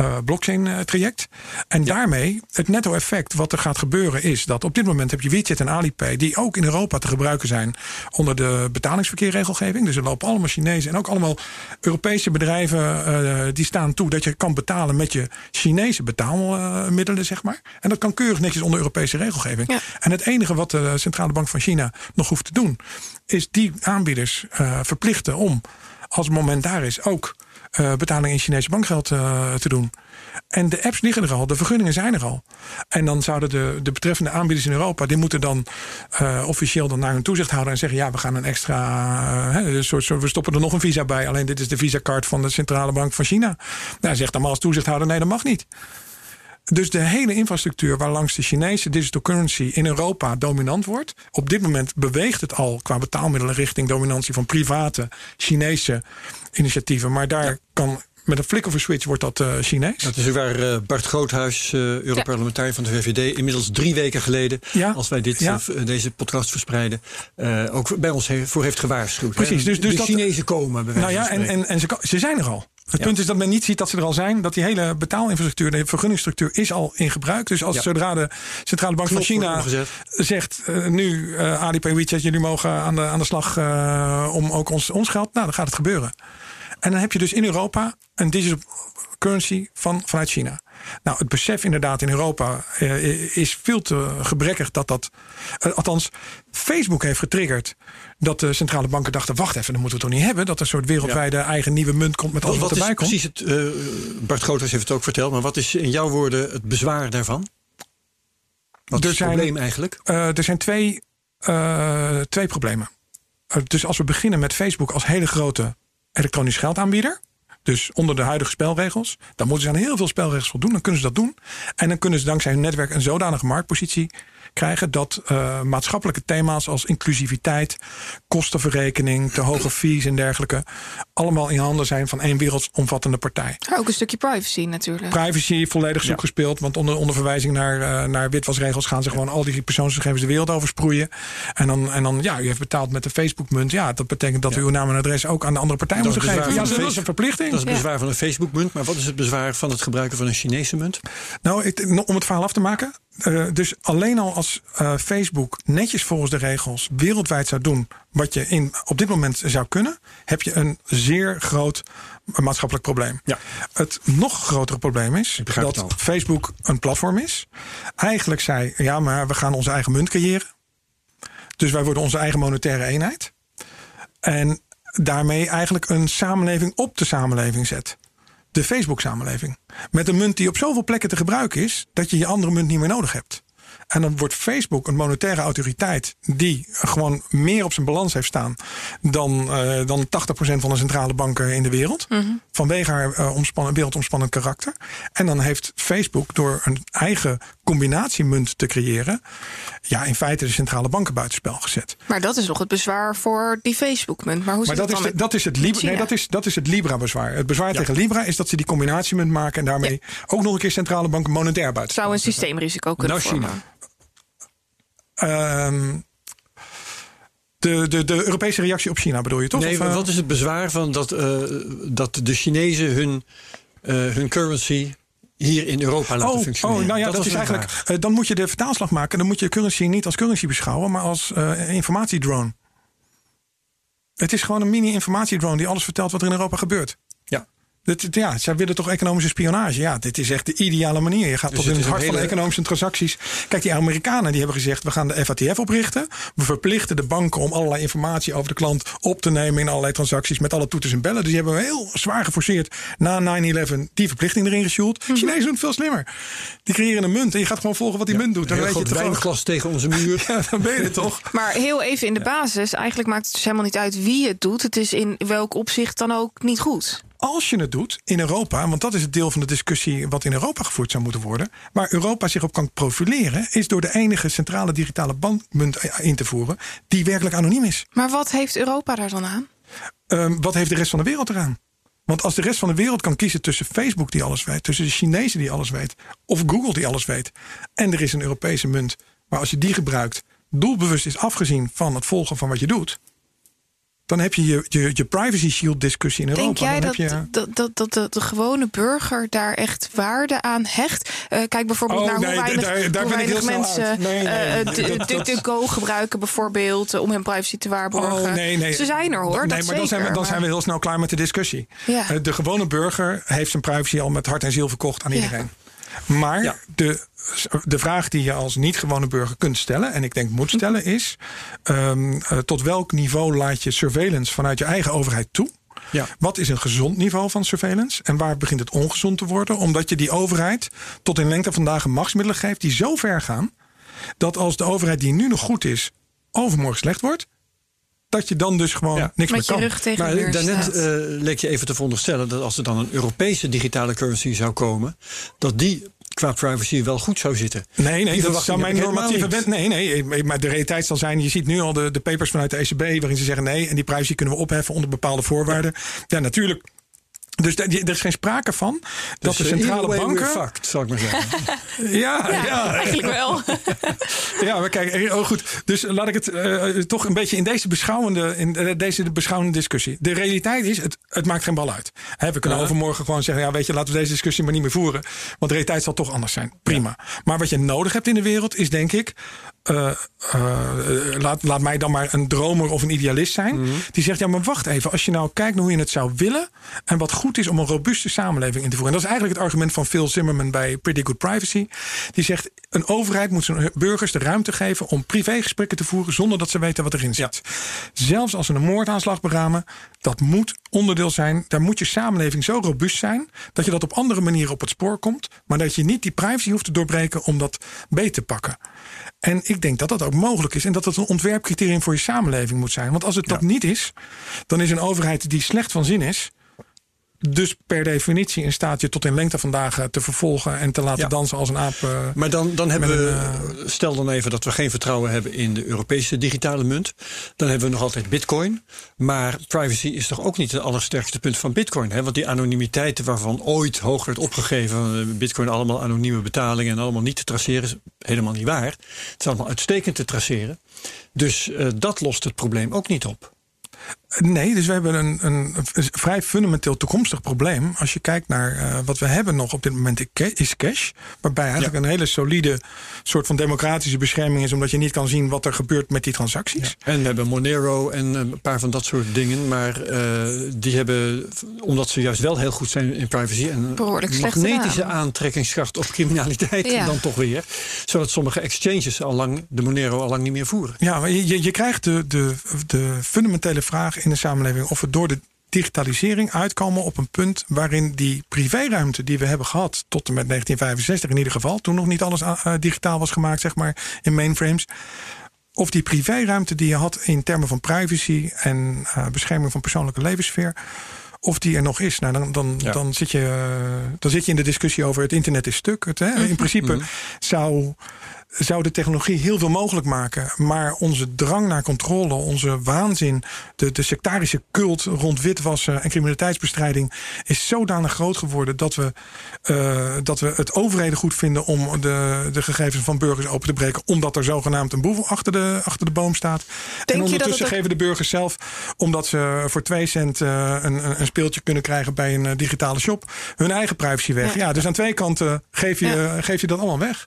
uh, blockchain traject. En ja. Daarmee het netto-effect wat er gaat gebeuren is dat op dit moment heb je WeChat en Alipay, die ook in Europa te gebruiken zijn onder de betalingsverkeerregelgeving. Dus er lopen allemaal Chinezen en ook allemaal Europese bedrijven uh, die staan toe dat je kan betalen met je Chinese betaalmiddelen, zeg maar. En dat kan keurig netjes onder Europese regelgeving. Ja. En het enige wat de Centrale Bank van China nog hoeft te doen, is die aanbieders uh, verplichten om, als het moment daar is, ook uh, betaling in Chinese bankgeld te doen. En de apps liggen er al, de vergunningen zijn er al. En dan zouden de, de betreffende aanbieders in Europa, die moeten dan uh, officieel dan naar hun toezichthouder en zeggen: ja, we gaan een extra, uh, soort, we stoppen er nog een visa bij. Alleen dit is de visa-card van de centrale bank van China. Nou, zegt dan maar als toezichthouder: nee, dat mag niet. Dus de hele infrastructuur waarlangs de Chinese digital currency in Europa dominant wordt. Op dit moment beweegt het al qua betaalmiddelen richting dominantie van private Chinese initiatieven. Maar daar kan met een flick of switch wordt dat uh, Chinees. Dat is waar uh, Bart Groothuis, uh, Europarlementariër van de VVD, inmiddels drie weken geleden, ja. als wij dit, ja. deze podcast verspreiden, ook bij ons voor heeft gewaarschuwd. Precies, dus, dus de dat, Chinezen komen. nou ja, en, en, en ze, ze zijn er al. Het punt is dat men niet ziet dat ze er al zijn. Dat die hele betaalinfrastructuur, de vergunningsstructuur is al in gebruik. Dus als zodra de Centrale Bank Knop van China zegt... Uh, nu uh, Alipay, WeChat, jullie mogen aan de, aan de slag uh, om ook ons, ons geld... nou, dan gaat het gebeuren. En dan heb je dus in Europa een digital currency van, vanuit China. Nou, het besef inderdaad in Europa uh, is veel te gebrekkig dat dat. Uh, althans, Facebook heeft getriggerd dat de centrale banken dachten: wacht even, dat moeten we toch niet hebben. Dat er een soort wereldwijde ja. eigen nieuwe munt komt met alles wat, wat erbij komt. Precies, het, uh, Bart Groothuis heeft het ook verteld, maar wat is in jouw woorden het bezwaar daarvan? Wat er is het zijn, probleem eigenlijk? er zijn twee, twee problemen. dus als we beginnen met Facebook als hele grote elektronisch geldaanbieder. Dus onder de huidige spelregels. Dan moeten ze aan heel veel spelregels voldoen. Dan kunnen ze dat doen. En dan kunnen ze dankzij hun netwerk een zodanige marktpositie krijgen dat uh, maatschappelijke thema's als inclusiviteit, kostenverrekening, te hoge fees en dergelijke, allemaal in handen zijn van één wereldomvattende partij. ook een stukje privacy natuurlijk. Privacy volledig zoek gespeeld, want onder, onder verwijzing naar, uh, naar witwasregels gaan ze gewoon al die persoonsgegevens de wereld over sproeien. En dan, en dan, ja, u heeft betaald met de Facebook-munt. Ja, dat betekent dat u uw naam en adres ook aan de andere partij moet geven. Ja, dat is een verplichting. Dat is het bezwaar van een Facebook-munt. Maar wat is het bezwaar van het gebruiken van een Chinese munt? Nou, ik, om het verhaal af te maken. Uh, dus alleen al als uh, Facebook netjes volgens de regels wereldwijd zou doen wat je in, op dit moment zou kunnen, heb je een zeer groot maatschappelijk probleem. Ja. Het nog grotere probleem is dat Facebook een platform is. Eigenlijk zei, ja, maar we gaan onze eigen munt creëren. Dus wij worden onze eigen monetaire eenheid. En daarmee eigenlijk een samenleving op de samenleving zet de Facebook-samenleving. Met een munt die op zoveel plekken te gebruiken is dat je je andere munt niet meer nodig hebt. En dan wordt Facebook een monetaire autoriteit die gewoon meer op zijn balans heeft staan dan, uh, dan 80% van de centrale banken in de wereld. Mm -hmm. Vanwege haar uh, omspannen, wereldomspannend karakter. En dan heeft Facebook door een eigen combinatiemunt te creëren, ja, in feite de centrale banken buitenspel gezet. Maar dat is nog het bezwaar voor die Facebook-munt. Maar hoe maar dat, is de, dat is het Libra. Nee, dat is, dat is het Libra-bezwaar. Het bezwaar ja. tegen Libra is dat ze die combinatiemunt maken en daarmee ja. ook nog een keer centrale banken monetair buitenspel. Zou een systeemrisico kunnen nou, vormen. China. Um, de, de, de Europese reactie op China bedoel je toch? Nee, of, wat is het bezwaar van dat, uh, dat de Chinezen hun, uh, hun currency hier in Europa laten oh, functioneren? Oh, nou ja, dat, dat is eigenlijk. Uh, dan moet je de vertaalslag maken. Dan moet je currency niet als currency beschouwen, maar als informatiedrone. Het is gewoon een mini-informatiedrone die alles vertelt wat er in Europa gebeurt. Dit, ja, zij willen toch economische spionage? Ja, dit is echt de ideale manier. Je gaat dus toch in het hart hele... van de economische transacties. Kijk, die Amerikanen die hebben gezegd: we gaan de FATF oprichten. We verplichten de banken om allerlei informatie over de klant op te nemen in allerlei transacties met alle toeters en bellen. Dus die hebben we heel zwaar geforceerd na 9-11 die verplichting erin gesjoeld. Mm -hmm. Chinezen doen het veel slimmer. Die creëren een munt en je gaat gewoon volgen wat die ja, munt doet. Dan weet je het wijnglas tegen onze muur. ja, dan ben je het toch. Maar heel even in de basis, eigenlijk maakt het dus helemaal niet uit wie het doet. Het is in welk opzicht dan ook niet goed als je het doet in Europa, want dat is het deel van de discussie wat in Europa gevoerd zou moeten worden, waar Europa zich op kan profileren, is door de enige centrale digitale bankmunt in te voeren die werkelijk anoniem is. Maar wat heeft Europa daar dan aan? Um, wat heeft de rest van de wereld eraan? Want als de rest van de wereld kan kiezen tussen Facebook die alles weet, tussen de Chinezen die alles weet, of Google die alles weet, en er is een Europese munt, maar als je die gebruikt, doelbewust is afgezien van het volgen van wat je doet, dan heb je je, je, je privacy shield discussie in Europa. Denk jij dat, je... dat, dat, dat, dat de gewone burger daar echt waarde aan hecht? Uh, kijk bijvoorbeeld oh, naar nee, hoe weinig, daar, daar hoe weinig mensen nee, nee, uh, de Go gebruiken bijvoorbeeld om hun privacy te waarborgen. Oh, nee, nee. Ze zijn er hoor, nee, maar dan, zijn we, dan zijn we heel snel klaar met de discussie. Ja. Uh, de gewone burger heeft zijn privacy al met hart en ziel verkocht aan iedereen. Maar ja. de de vraag die je als niet-gewone burger kunt stellen, en ik denk moet stellen, is: um, uh, tot welk niveau laat je surveillance vanuit je eigen overheid toe? Ja. Wat is een gezond niveau van surveillance? En waar begint het ongezond te worden? Omdat je die overheid tot in lengte van dagen machtsmiddelen geeft die zo ver gaan dat als de overheid die nu nog goed is, overmorgen slecht wordt, dat je dan dus gewoon Ja. niks Met meer je kan. rug tegen de Maar muur daarnet eh, leek je even te veronderstellen dat als er dan een Europese digitale currency zou komen, dat die qua privacy wel goed zou zitten. Nee, nee, dat zou mijn normatieve wet. Nee, nee, maar de realiteit zal zijn. Je ziet nu al de, de papers vanuit de ECB waarin ze zeggen nee. En die privacy kunnen we opheffen onder bepaalde voorwaarden. Ja, natuurlijk. Dus er is geen sprake van dat Dus, de eh, centrale banken. fucked, zal ik maar zeggen. Ja, ja, ja, eigenlijk wel. Ja, maar kijk, eh, oh goed. Dus laat ik het eh, toch een beetje in deze beschouwende, in deze beschouwende discussie. De realiteit is, het, het maakt geen bal uit. Hè, we kunnen Ja. overmorgen gewoon zeggen, ja, weet je, laten we deze discussie maar niet meer voeren. Want de realiteit zal toch anders zijn. Prima. Maar wat je nodig hebt in de wereld is, denk ik, eh, eh, laat, laat mij dan maar een dromer of een idealist zijn. Mhm. Die zegt, ja, maar wacht even. Als je nou kijkt naar hoe je het zou willen. En wat goed is om een robuuste samenleving in te voeren. En dat is eigenlijk het argument van Phil Zimmerman bij Pretty Good Privacy. Die zegt, een overheid moet zijn burgers de ruimte geven om privégesprekken te voeren zonder dat ze weten wat erin zit. Zelfs als ze een moordaanslag beramen, dat moet onderdeel zijn. Daar moet je samenleving zo robuust zijn dat je dat op andere manieren op het spoor komt. Maar dat je niet die privacy hoeft te doorbreken om dat beet te pakken. En ik denk dat dat ook mogelijk is. En dat dat een ontwerpcriterium voor je samenleving moet zijn. Want als het dat niet is, dan is een overheid die slecht van zin is. Dus per definitie in staat je tot in lengte van dagen te vervolgen en te laten Ja. dansen als een aap. eh, Maar dan, dan hebben we, een, stel dan even dat we geen vertrouwen hebben in de Europese digitale munt. Dan hebben we nog altijd Bitcoin. Maar privacy is toch ook niet het allersterkste punt van Bitcoin. Hè? Want die anonimiteit waarvan ooit hoog werd opgegeven. eh, Bitcoin allemaal anonieme betalingen en allemaal niet te traceren. is helemaal niet waar. Het is allemaal uitstekend te traceren. Dus eh, dat lost het probleem ook niet op. Nee, dus we hebben een, een, een vrij fundamenteel toekomstig probleem. Als je kijkt naar eh, wat we hebben nog op dit moment is cash. Waarbij eigenlijk een hele solide soort van democratische bescherming is. Omdat je niet kan zien wat er gebeurt met die transacties. En we hebben Monero en eh, een paar van dat soort dingen. Maar eh, die hebben, omdat ze juist wel heel goed zijn in privacy... en Behoorlijk slecht magnetische aantrekkingskracht op criminaliteit Ja. dan toch weer. Zodat sommige exchanges al lang de Monero al lang niet meer voeren. Ja, maar je, je- je krijgt de, de, de fundamentele vraag in de samenleving of we door de digitalisering uitkomen op een punt waarin die privéruimte die we hebben gehad tot en met 1965 in ieder geval, toen nog niet alles eh, digitaal was gemaakt, zeg maar, in mainframes. Of die privéruimte die je had in termen van privacy en eh, bescherming van persoonlijke levenssfeer. Of die er nog is. Nou, dan, dan, Ja. dan, zit je, eh, dan zit je in de discussie over het internet is stuk. Het, hè? In principe zou, zou de technologie heel veel mogelijk maken. Maar onze drang naar controle, onze waanzin, de, de sectarische cult rond witwassen en criminaliteitsbestrijding is zodanig groot geworden dat we, eh, dat we het overheden goed vinden om de, de gegevens van burgers open te breken. Omdat er zogenaamd een boeven achter de, achter de boom staat. dat en ondertussen geven de burgers zelf, omdat ze voor twee cent eh, een, een- speeltje kunnen krijgen bij een eh, digitale shop, hun eigen privacy weg. Ja, Ja. dus aan twee kanten geef je, Ja. geef je dat allemaal weg.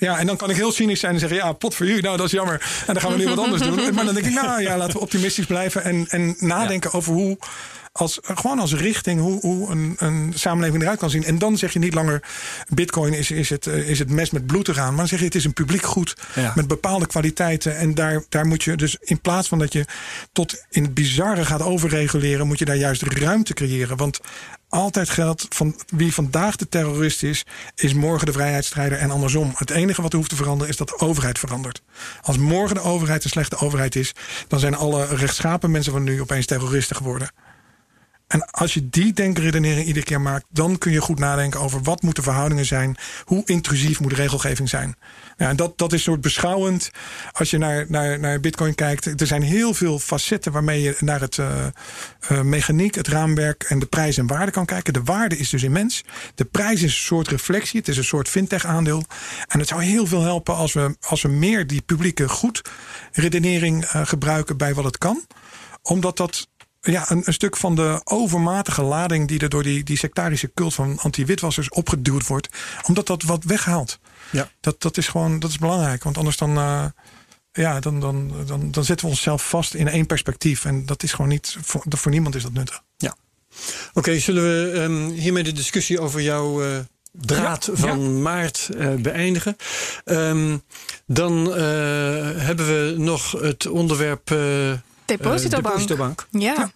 Ja, en dan kan ik heel cynisch zijn en zeggen: ja, pot voor u, nou dat is jammer. En dan gaan we nu wat anders doen. Maar dan denk ik: nou ja, laten we optimistisch blijven en, en nadenken over hoe. Als, gewoon als richting hoe, hoe een, een samenleving eruit kan zien. En dan zeg je niet langer: Bitcoin is, is, het, eh, is het mes met bloed eraan. Maar dan zeg je: het is een publiek goed Ja. met bepaalde kwaliteiten. En daar, daar moet je dus in plaats van dat je tot in het bizarre gaat overreguleren, moet je daar juist ruimte creëren. Want altijd geldt van wie vandaag de terrorist is, is morgen de vrijheidsstrijder en andersom. Het enige wat er hoeft te veranderen is dat de overheid verandert. Als morgen de overheid een slechte overheid is, dan zijn alle rechtschapen mensen van nu opeens terroristen geworden. En als je die denkredenering iedere keer maakt, dan kun je goed nadenken over wat moeten verhoudingen zijn, hoe intrusief moet regelgeving zijn. Ja, en dat, dat is soort beschouwend. Als je naar, naar, naar Bitcoin kijkt, er zijn heel veel facetten waarmee je naar het eh, eh, mechaniek, het raamwerk en de prijs en waarde kan kijken. De waarde is dus immens. De prijs is een soort reflectie, het is een soort fintech-aandeel. En het zou heel veel helpen als we, als we meer die publieke goed redenering eh, gebruiken bij wat het kan omdat dat ja, een, een stuk van de overmatige lading die er door die, die sectarische cult van anti-witwassers opgeduwd wordt, omdat dat wat weghaalt. Ja. Dat, dat is gewoon dat is belangrijk, want anders dan, eh, ja, dan, dan, dan, dan zetten we onszelf vast in één perspectief. En dat is gewoon niet, voor, voor niemand is dat nuttig. Ja. Oké, zullen we ehm, hiermee de discussie over jouw eh, draad Ja, van maart eh, beëindigen? Ehm, dan eh, hebben we nog het onderwerp Depositobank. depositobank. Ja.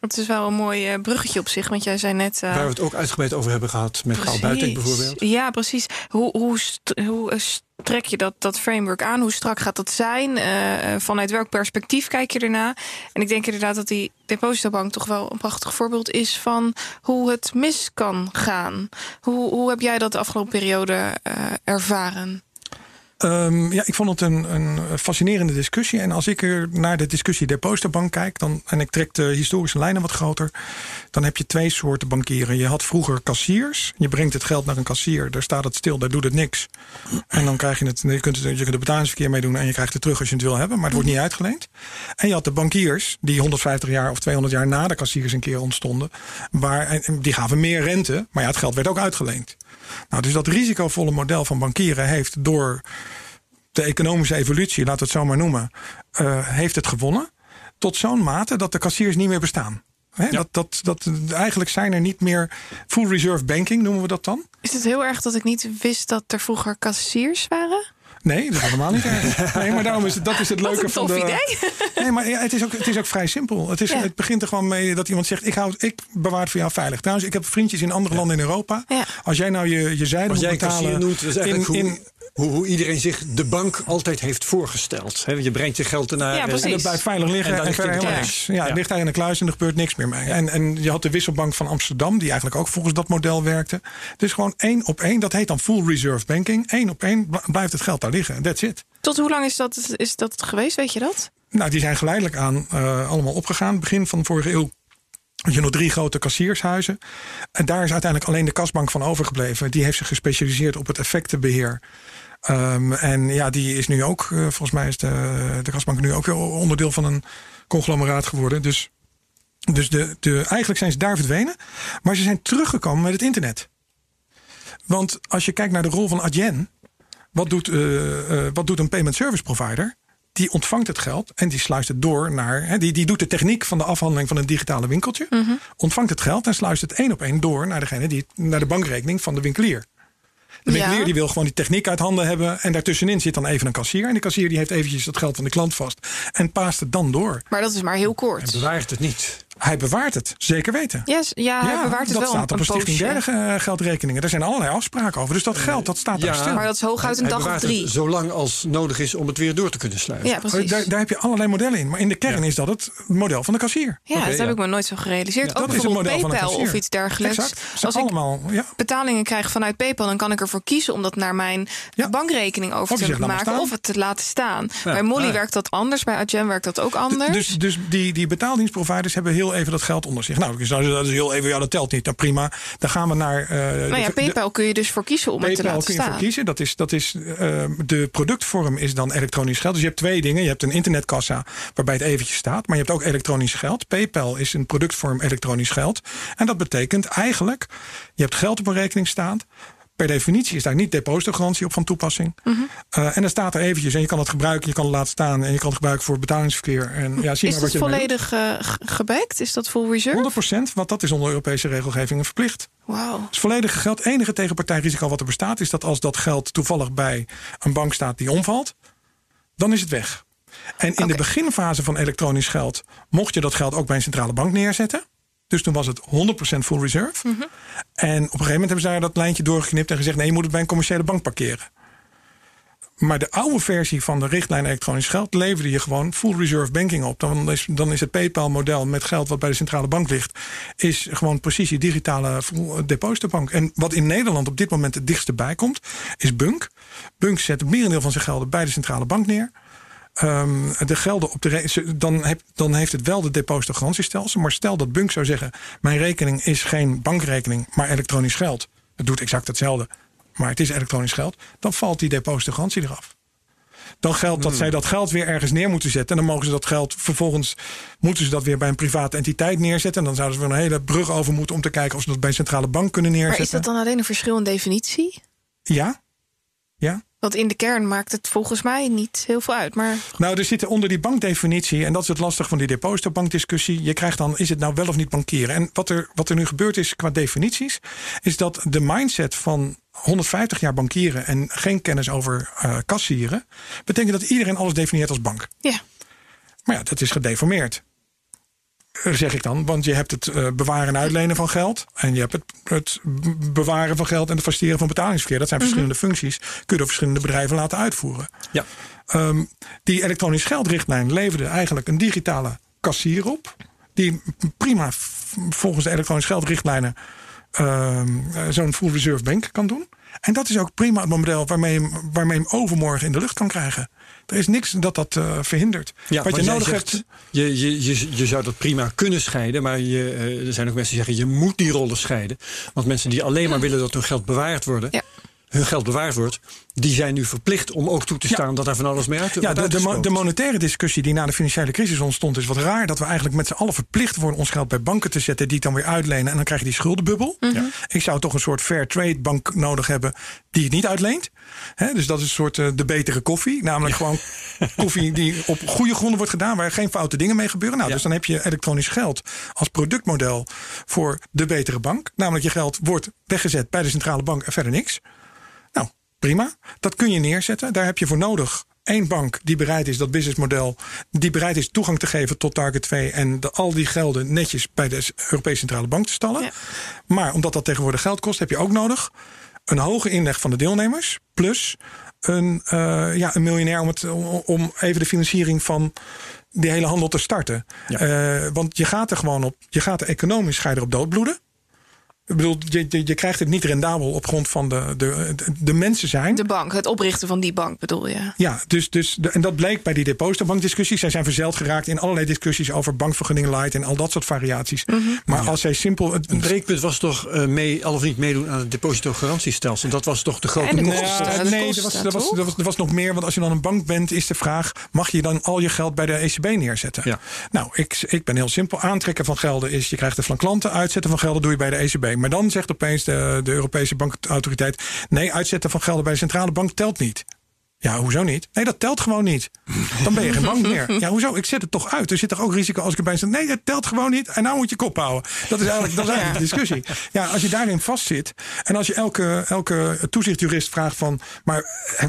Dat is wel een mooi uh, bruggetje op zich, want jij zei net... Uh, Waar we het ook uitgebreid over hebben gehad met Gaal Buiting bijvoorbeeld. Ja, precies. Hoe, hoe, hoe trek je dat, dat framework aan? Hoe strak gaat dat zijn? Uh, vanuit welk perspectief kijk je erna? En ik denk inderdaad dat die depositobank toch wel een prachtig voorbeeld is van hoe het mis kan gaan. Hoe, hoe heb jij dat de afgelopen periode ervaren? Um, ja, ik vond het een, een fascinerende discussie. En als ik er naar de discussie der posterbank kijk, dan, en ik trek de historische lijnen wat groter, dan heb je twee soorten bankieren. Je had vroeger kassiers. Je brengt het geld naar een kassier, daar staat het stil, daar doet het niks. En dan krijg je het, je kunt, je kunt er betalingsverkeer mee doen en je krijgt het terug als je het wil hebben, maar het wordt niet uitgeleend. En je had de bankiers, die 150 jaar of 200 jaar na de kassiers een keer ontstonden, waar, die gaven meer rente, maar ja, het geld werd ook uitgeleend. Nou, dus dat risicovolle model van bankieren heeft door de economische evolutie, laten we het zo maar noemen, uh, heeft het gewonnen. Tot zo'n mate dat de kassiers niet meer bestaan. dat, dat, dat, eigenlijk zijn er niet meer full reserve banking, noemen we dat dan. Is het heel erg dat ik niet wist dat er vroeger kassiers waren? Nee, dat is helemaal niet erg. Nee, maar daarom is het, dat is het leuke van de. Idee. Nee, maar ja, het, is ook, het is ook vrij simpel. Het, is, het begint er gewoon mee dat iemand zegt: ik, hou, ik bewaar het voor jou veilig. Trouwens, ik heb vriendjes in andere landen in Europa. Als jij nou je, je zijde moet betalen. Noemt, is eigenlijk in, hoe, hoe, iedereen zich de bank altijd heeft voorgesteld. je brengt je geld ernaar ja, en dat blijft veilig liggen. En, helemaal niks. Ja, het ligt daar in de kluis en er gebeurt niks meer mee. En, en je had de wisselbank van Amsterdam, die eigenlijk ook volgens dat model werkte. Dus gewoon één op één, dat heet dan full reserve banking. Eén op één blijft het geld daar liggen. That's it. Tot hoe lang is dat, is dat geweest, weet je dat? Nou, die zijn geleidelijk aan uh, allemaal opgegaan. Begin van de vorige eeuw je nog drie grote kassiershuizen. En daar is uiteindelijk alleen de kasbank van overgebleven. Die heeft zich gespecialiseerd op het effectenbeheer. Um, en ja, die is nu ook, uh, volgens mij is de, kasbank nu ook weer onderdeel van een conglomeraat geworden. Dus, dus de, de, eigenlijk zijn ze daar verdwenen. Maar ze zijn teruggekomen met het internet. Want als je kijkt naar de rol van Adyen, wat doet, uh, uh, wat doet een payment service provider? Die ontvangt het geld en die sluist het door naar. Hè, die, die doet de techniek van de afhandeling van een digitale winkeltje. Mm -hmm. Ontvangt het geld en sluist het één op één door naar degene die naar de bankrekening van de winkelier. De winkelier die wil gewoon die techniek uit handen hebben. En daartussenin zit dan even een kassier. En die kassier die heeft eventjes het geld van de klant vast. En paast het dan door. Maar dat is maar heel kort. En bewaart het niet. Hij bewaart het, zeker weten. Yes, ja, hij bewaart het dat wel. Dat staat op een stichting derde uh, geldrekeningen. Er zijn allerlei afspraken over. Dus dat geld, dat staat daar stil. Maar dat is hooguit een dag of drie. Zolang als nodig is om het weer door te kunnen sluiten. Ja, precies. Daar, daar heb je allerlei modellen in. Maar in de kern is dat het model van de kassier. Ja, okay, dat heb ik me nooit zo gerealiseerd. Ook bijvoorbeeld PayPal of iets dergelijks. Exact. Als allemaal, ik betalingen krijg vanuit PayPal, dan kan ik ervoor kiezen om dat naar mijn bankrekening over te maken of het te laten staan. Bij Molly werkt dat anders, bij Adyen werkt dat ook anders. Dus, dus die, die betaaldienstproviders hebben heel even dat geld onder zich. Nou, dat is heel even, ja, dat telt niet. Dan nou, prima. Dan gaan we naar. Uh, nou ja, PayPal kun je dus voor kiezen om PayPal het te laten kun je staan. voor kiezen. Dat is, dat is, uh, de productvorm is dan elektronisch geld. Dus je hebt twee dingen. Je hebt een internetkassa waarbij het eventjes staat. Maar je hebt ook elektronisch geld. PayPal is een productvorm elektronisch geld. En dat betekent eigenlijk, je hebt geld op een rekening staan per definitie is daar niet depositogarantie op van toepassing. Mm -hmm. uh, en dan staat er eventjes en je kan het gebruiken, je kan het laten staan en je kan het gebruiken voor betalingsverkeer. En, ja, zie is maar wat je volledig uh, gebackt? Is dat full reserve? 100%, want dat is onder Europese regelgeving verplicht. Wow. Het is volledig geld. enige tegenpartijrisico wat er bestaat is dat als dat geld toevallig bij een bank staat die omvalt, dan is het weg. En in okay. de beginfase van elektronisch geld mocht je dat geld ook bij een centrale bank neerzetten. Dus toen was het 100% full reserve. Mm -hmm. En op een gegeven moment hebben zij dat lijntje doorgeknipt en gezegd: nee, je moet het bij een commerciële bank parkeren. Maar de oude versie van de richtlijn elektronisch geld leverde je gewoon full reserve banking op. Dan is, dan is het PayPal-model met geld wat bij de centrale bank ligt, is gewoon precies je digitale depositobank. En wat in Nederland op dit moment het dichtste bij komt, is Bunk. Bunk zet het merendeel van zijn gelden bij de centrale bank neer. Um, de gelden op de dan, heb, dan heeft het wel de depositogarantiestelsel. Maar stel dat Bunk zou zeggen: Mijn rekening is geen bankrekening, maar elektronisch geld. Het doet exact hetzelfde, maar het is elektronisch geld. Dan valt die depositogarantie eraf. Dan geldt dat hmm. zij dat geld weer ergens neer moeten zetten. En dan mogen ze dat geld vervolgens. moeten ze dat weer bij een private entiteit neerzetten. En dan zouden ze weer een hele brug over moeten om te kijken of ze dat bij een centrale bank kunnen neerzetten. Maar is dat dan alleen een verschil in definitie? Ja. Ja. Want in de kern maakt het volgens mij niet heel veel uit. Maar... Nou, er zitten onder die bankdefinitie, en dat is het lastig van die depositobankdiscussie. Je krijgt dan, is het nou wel of niet bankieren? En wat er, wat er nu gebeurd is qua definities, is dat de mindset van 150 jaar bankieren en geen kennis over uh, kassieren, betekent dat iedereen alles definieert als bank. Ja. Maar ja, dat is gedeformeerd. Zeg ik dan. Want je hebt het uh, bewaren en uitlenen van geld. En je hebt het, het bewaren van geld en het faciliteren van betalingsverkeer. Dat zijn Mhm. verschillende functies. Kun je door verschillende bedrijven laten uitvoeren. Ja. Um, die elektronisch geldrichtlijn leverde eigenlijk een digitale kassier op. Die prima volgens de elektronisch geldrichtlijnen uh, zo'n full reserve bank kan doen. En dat is ook prima het model waarmee je, waarmee je hem overmorgen in de lucht kan krijgen. Er is niks dat dat uh, verhindert. Ja, Wat je nodig zegt, hebt. Je, je, je, je zou dat prima kunnen scheiden. Maar je, uh, er zijn ook mensen die zeggen: je moet die rollen scheiden. Want mensen die alleen maar willen dat hun geld bewaard worden. Ja hun geld bewaard wordt, die zijn nu verplicht om ook toe te staan ja. dat daar van alles mee uit Ja, de, de, de, monetaire discussie die na de financiële crisis ontstond, is wat raar. Dat we eigenlijk met z'n allen verplicht worden ons geld bij banken te zetten, die het dan weer uitlenen. En dan krijg je die schuldenbubbel. Mhm. Ik zou toch een soort fair trade bank nodig hebben die het niet uitleent. He, dus dat is een soort uh, de betere koffie. Namelijk ja. gewoon koffie die op goede gronden wordt gedaan, waar geen foute dingen mee gebeuren. Nou, dus dan heb je elektronisch geld als productmodel voor de betere bank. Namelijk je geld wordt weggezet bij de centrale bank en verder niks. Prima. Dat kun je neerzetten. Daar heb je voor nodig één bank die bereid is dat businessmodel, die bereid is toegang te geven tot Target 2 en de, al die gelden netjes bij de Europese Centrale Bank te stallen. Ja. Maar omdat dat tegenwoordig geld kost, heb je ook nodig een hoge inleg van de deelnemers plus een, uh, ja, een miljonair om, het, om, om even de financiering van die hele handel te starten. Ja. Uh, want je gaat er gewoon op, je gaat er economisch ga je erop doodbloeden. Ik bedoel, je, je, je, krijgt het niet rendabel op grond van de, de, de, de, mensen zijn. De bank, het oprichten van die bank bedoel je? Ja, dus, dus de, en dat bleek bij die depositobankdiscussies. Zij zijn verzeld geraakt in allerlei discussies over bankvergunningen light en al dat soort variaties. Mhm. Mm -hmm. Maar ja. als zij simpel. Het breekpunt was toch uh, mee, al of niet meedoen aan het depositogarantiestelsel. Dat was toch de grote en de kosten. kosten. nee, er was, er, was, er, was, er was nog meer. Want als je dan een bank bent, is de vraag: mag je dan al je geld bij de ECB neerzetten? Ja. Nou, ik, ik ben heel simpel. Aantrekken van gelden is: je krijgt er van klanten, uitzetten van gelden doe je bij de ECB. Maar dan zegt opeens de, de Europese bankautoriteit: nee, uitzetten van gelden bij de centrale bank telt niet. Ja, hoezo niet? Nee, dat telt gewoon niet. Dan ben je geen bank meer. Ja, hoezo? Ik zet het toch uit. Er zit toch ook risico als ik erbij zit? Nee, dat telt gewoon niet. En nou moet je kop houden. Dat is eigenlijk, dat is eigenlijk de discussie. Ja, als je daarin vastzit. En als je elke, elke toezichtjurist vraagt van... maar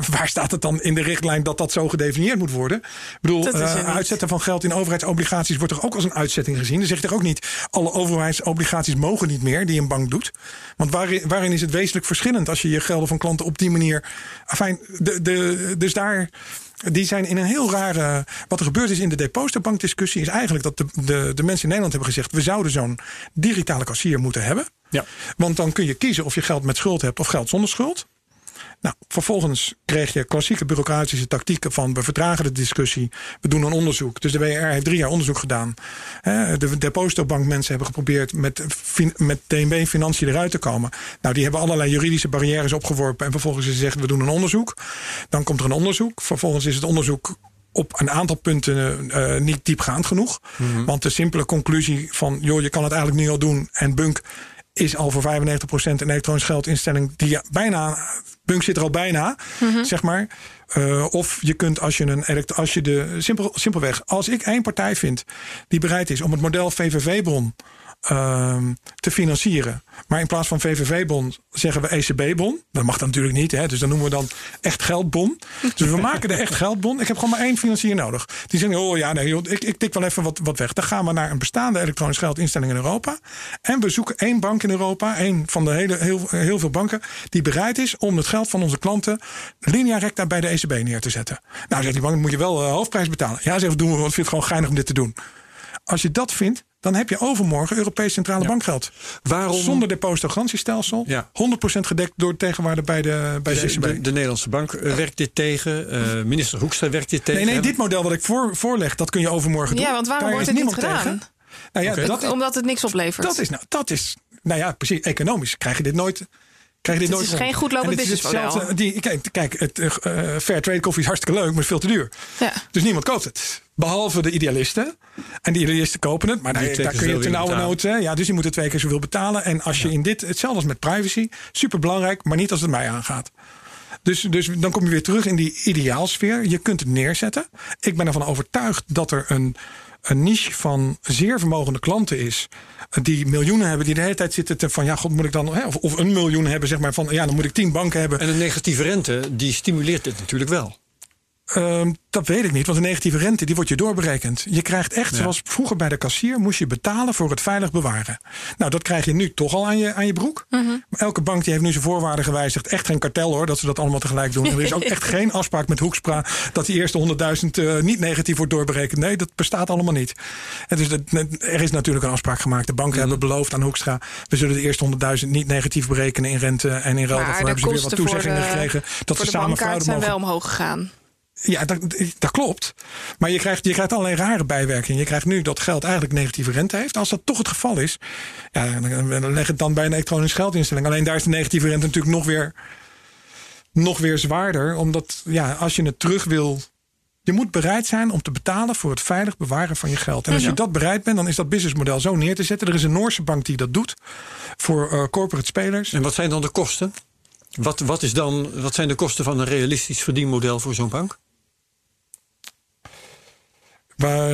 waar staat het dan in de richtlijn dat dat zo gedefinieerd moet worden? Ik bedoel, uh, uitzetten van geld in overheidsobligaties... wordt toch ook als een uitzetting gezien? Dan zeg je toch ook niet... alle overheidsobligaties mogen niet meer die een bank doet? Want waarin, waarin is het wezenlijk verschillend... als je je gelden van klanten op die manier... Enfin, de, de, dus daar, die zijn in een heel rare. Wat er gebeurd is in de depositobankdiscussie, is eigenlijk dat de, de, de mensen in Nederland hebben gezegd: we zouden zo'n digitale kassier moeten hebben. Ja. Want dan kun je kiezen of je geld met schuld hebt of geld zonder schuld. Nou, vervolgens kreeg je klassieke bureaucratische tactieken van we vertragen de discussie, we doen een onderzoek. Dus de WR heeft drie jaar onderzoek gedaan. De depositobank mensen hebben geprobeerd met, met DNB Financiën eruit te komen. Nou, die hebben allerlei juridische barrières opgeworpen en vervolgens is gezegd we doen een onderzoek. Dan komt er een onderzoek. Vervolgens is het onderzoek op een aantal punten uh, niet diepgaand genoeg. Mm -hmm. Want de simpele conclusie van joh, je kan het eigenlijk nu al doen en Bunk is al voor 95% een elektronisch geldinstelling die bijna. Bunk zit er al bijna, mm -hmm. zeg maar. Uh, of je kunt als je een als je de simpel, simpelweg, als ik één partij vind die bereid is om het model VVV-bon uh, te financieren. Maar in plaats van VVV-bon zeggen we ECB-bon. Dat mag natuurlijk niet, hè? dus dan noemen we dan echt geldbon. Dus we maken de echt geldbon. Ik heb gewoon maar één financier nodig. Die zeggen, oh ja, nee, joh, ik, ik tik wel even wat, wat weg. Dan gaan we naar een bestaande elektronisch geldinstelling in Europa. En we zoeken één bank in Europa, één van de hele, heel, heel veel banken, die bereid is om het geld van onze klanten linea recta bij de ECB neer te zetten. Nou, zegt die bank, moet je wel uh, hoofdprijs betalen. Ja, zegt, doen we, want ik vind het gewoon geinig om dit te doen. Als je dat vindt, dan heb je overmorgen Europees Centrale Ja. Bankgeld. Waarom? Zonder depositogarantiestelsel. Ja. 100% gedekt door de tegenwaarde bij de, bij de ECB. de, de Nederlandse bank eh, werkt dit tegen. eh, minister Hoekstra werkt dit tegen. nee, nee, dit model wat ik voor, voorleg, dat kun je overmorgen doen. Ja, want waarom Daar wordt het niet niemand gedaan? tegen. Nou ja, dat, Omdat het niks oplevert. dat, is, nou, dat is, nou ja, precies. Economisch krijg je dit nooit. Krijg je dit Het nooit is geen goed lopend En het is businessmodel. Die, kijk, kijk het, eh, eh, fair trade koffie is hartstikke leuk, maar is veel te duur. Ja. Dus niemand koopt het. Behalve de idealisten. En die idealisten kopen het. Maar daar, daar kun je betalen. nood. hè. Ja, dus die moeten twee keer zoveel betalen. En als je in dit, hetzelfde als met privacy, super belangrijk, maar niet als het mij aangaat. Dus, dus dan kom je weer terug in die ideaalsfeer. Je kunt het neerzetten. Ik ben ervan overtuigd dat er een, een niche van zeer vermogende klanten is. Die miljoenen hebben, die de hele tijd zitten te van ja, god moet ik dan. Of, of een miljoen hebben, zeg maar van ja, dan moet ik tien banken hebben. En een negatieve rente, die stimuleert dit natuurlijk wel. Ehm, dat weet ik niet, want de negatieve rente die wordt je doorberekend. Je krijgt echt, zoals vroeger bij de kassier, moest je betalen voor het veilig bewaren. Nou, dat krijg je nu toch al aan je, aan je broek. Mhm. Elke bank die heeft nu zijn voorwaarden gewijzigd. Echt geen kartel hoor, dat ze dat allemaal tegelijk doen. En er is ook echt geen afspraak met Hoekstra dat die eerste 100.000 uh, niet negatief wordt doorberekend. Nee, dat bestaat allemaal niet. En dus dat, er is natuurlijk een afspraak gemaakt. De banken mhm. hebben beloofd aan Hoekstra, we zullen de eerste 100.000 niet negatief berekenen in rente en in ruil. Daarvoor hebben ze weer wat toezeggingen gekregen dat ze samen fraude zijn wel omhoog gegaan. Ja, dat, dat klopt. Maar je krijgt, je krijgt allerlei rare bijwerkingen. Je krijgt nu dat geld eigenlijk negatieve rente heeft. Als dat toch het geval is, ja, dan leg het dan bij een elektronische geldinstelling. Alleen daar is de negatieve rente natuurlijk nog weer, nog weer zwaarder. Omdat ja, als je het terug wil. Je moet bereid zijn om te betalen voor het veilig bewaren van je geld. En als je dat bereid bent, dan is dat businessmodel zo neer te zetten. Er is een Noorse bank die dat doet voor uh, corporate spelers. En wat zijn dan de kosten? Wat, wat, is dan, wat zijn de kosten van een realistisch verdienmodel voor zo'n bank?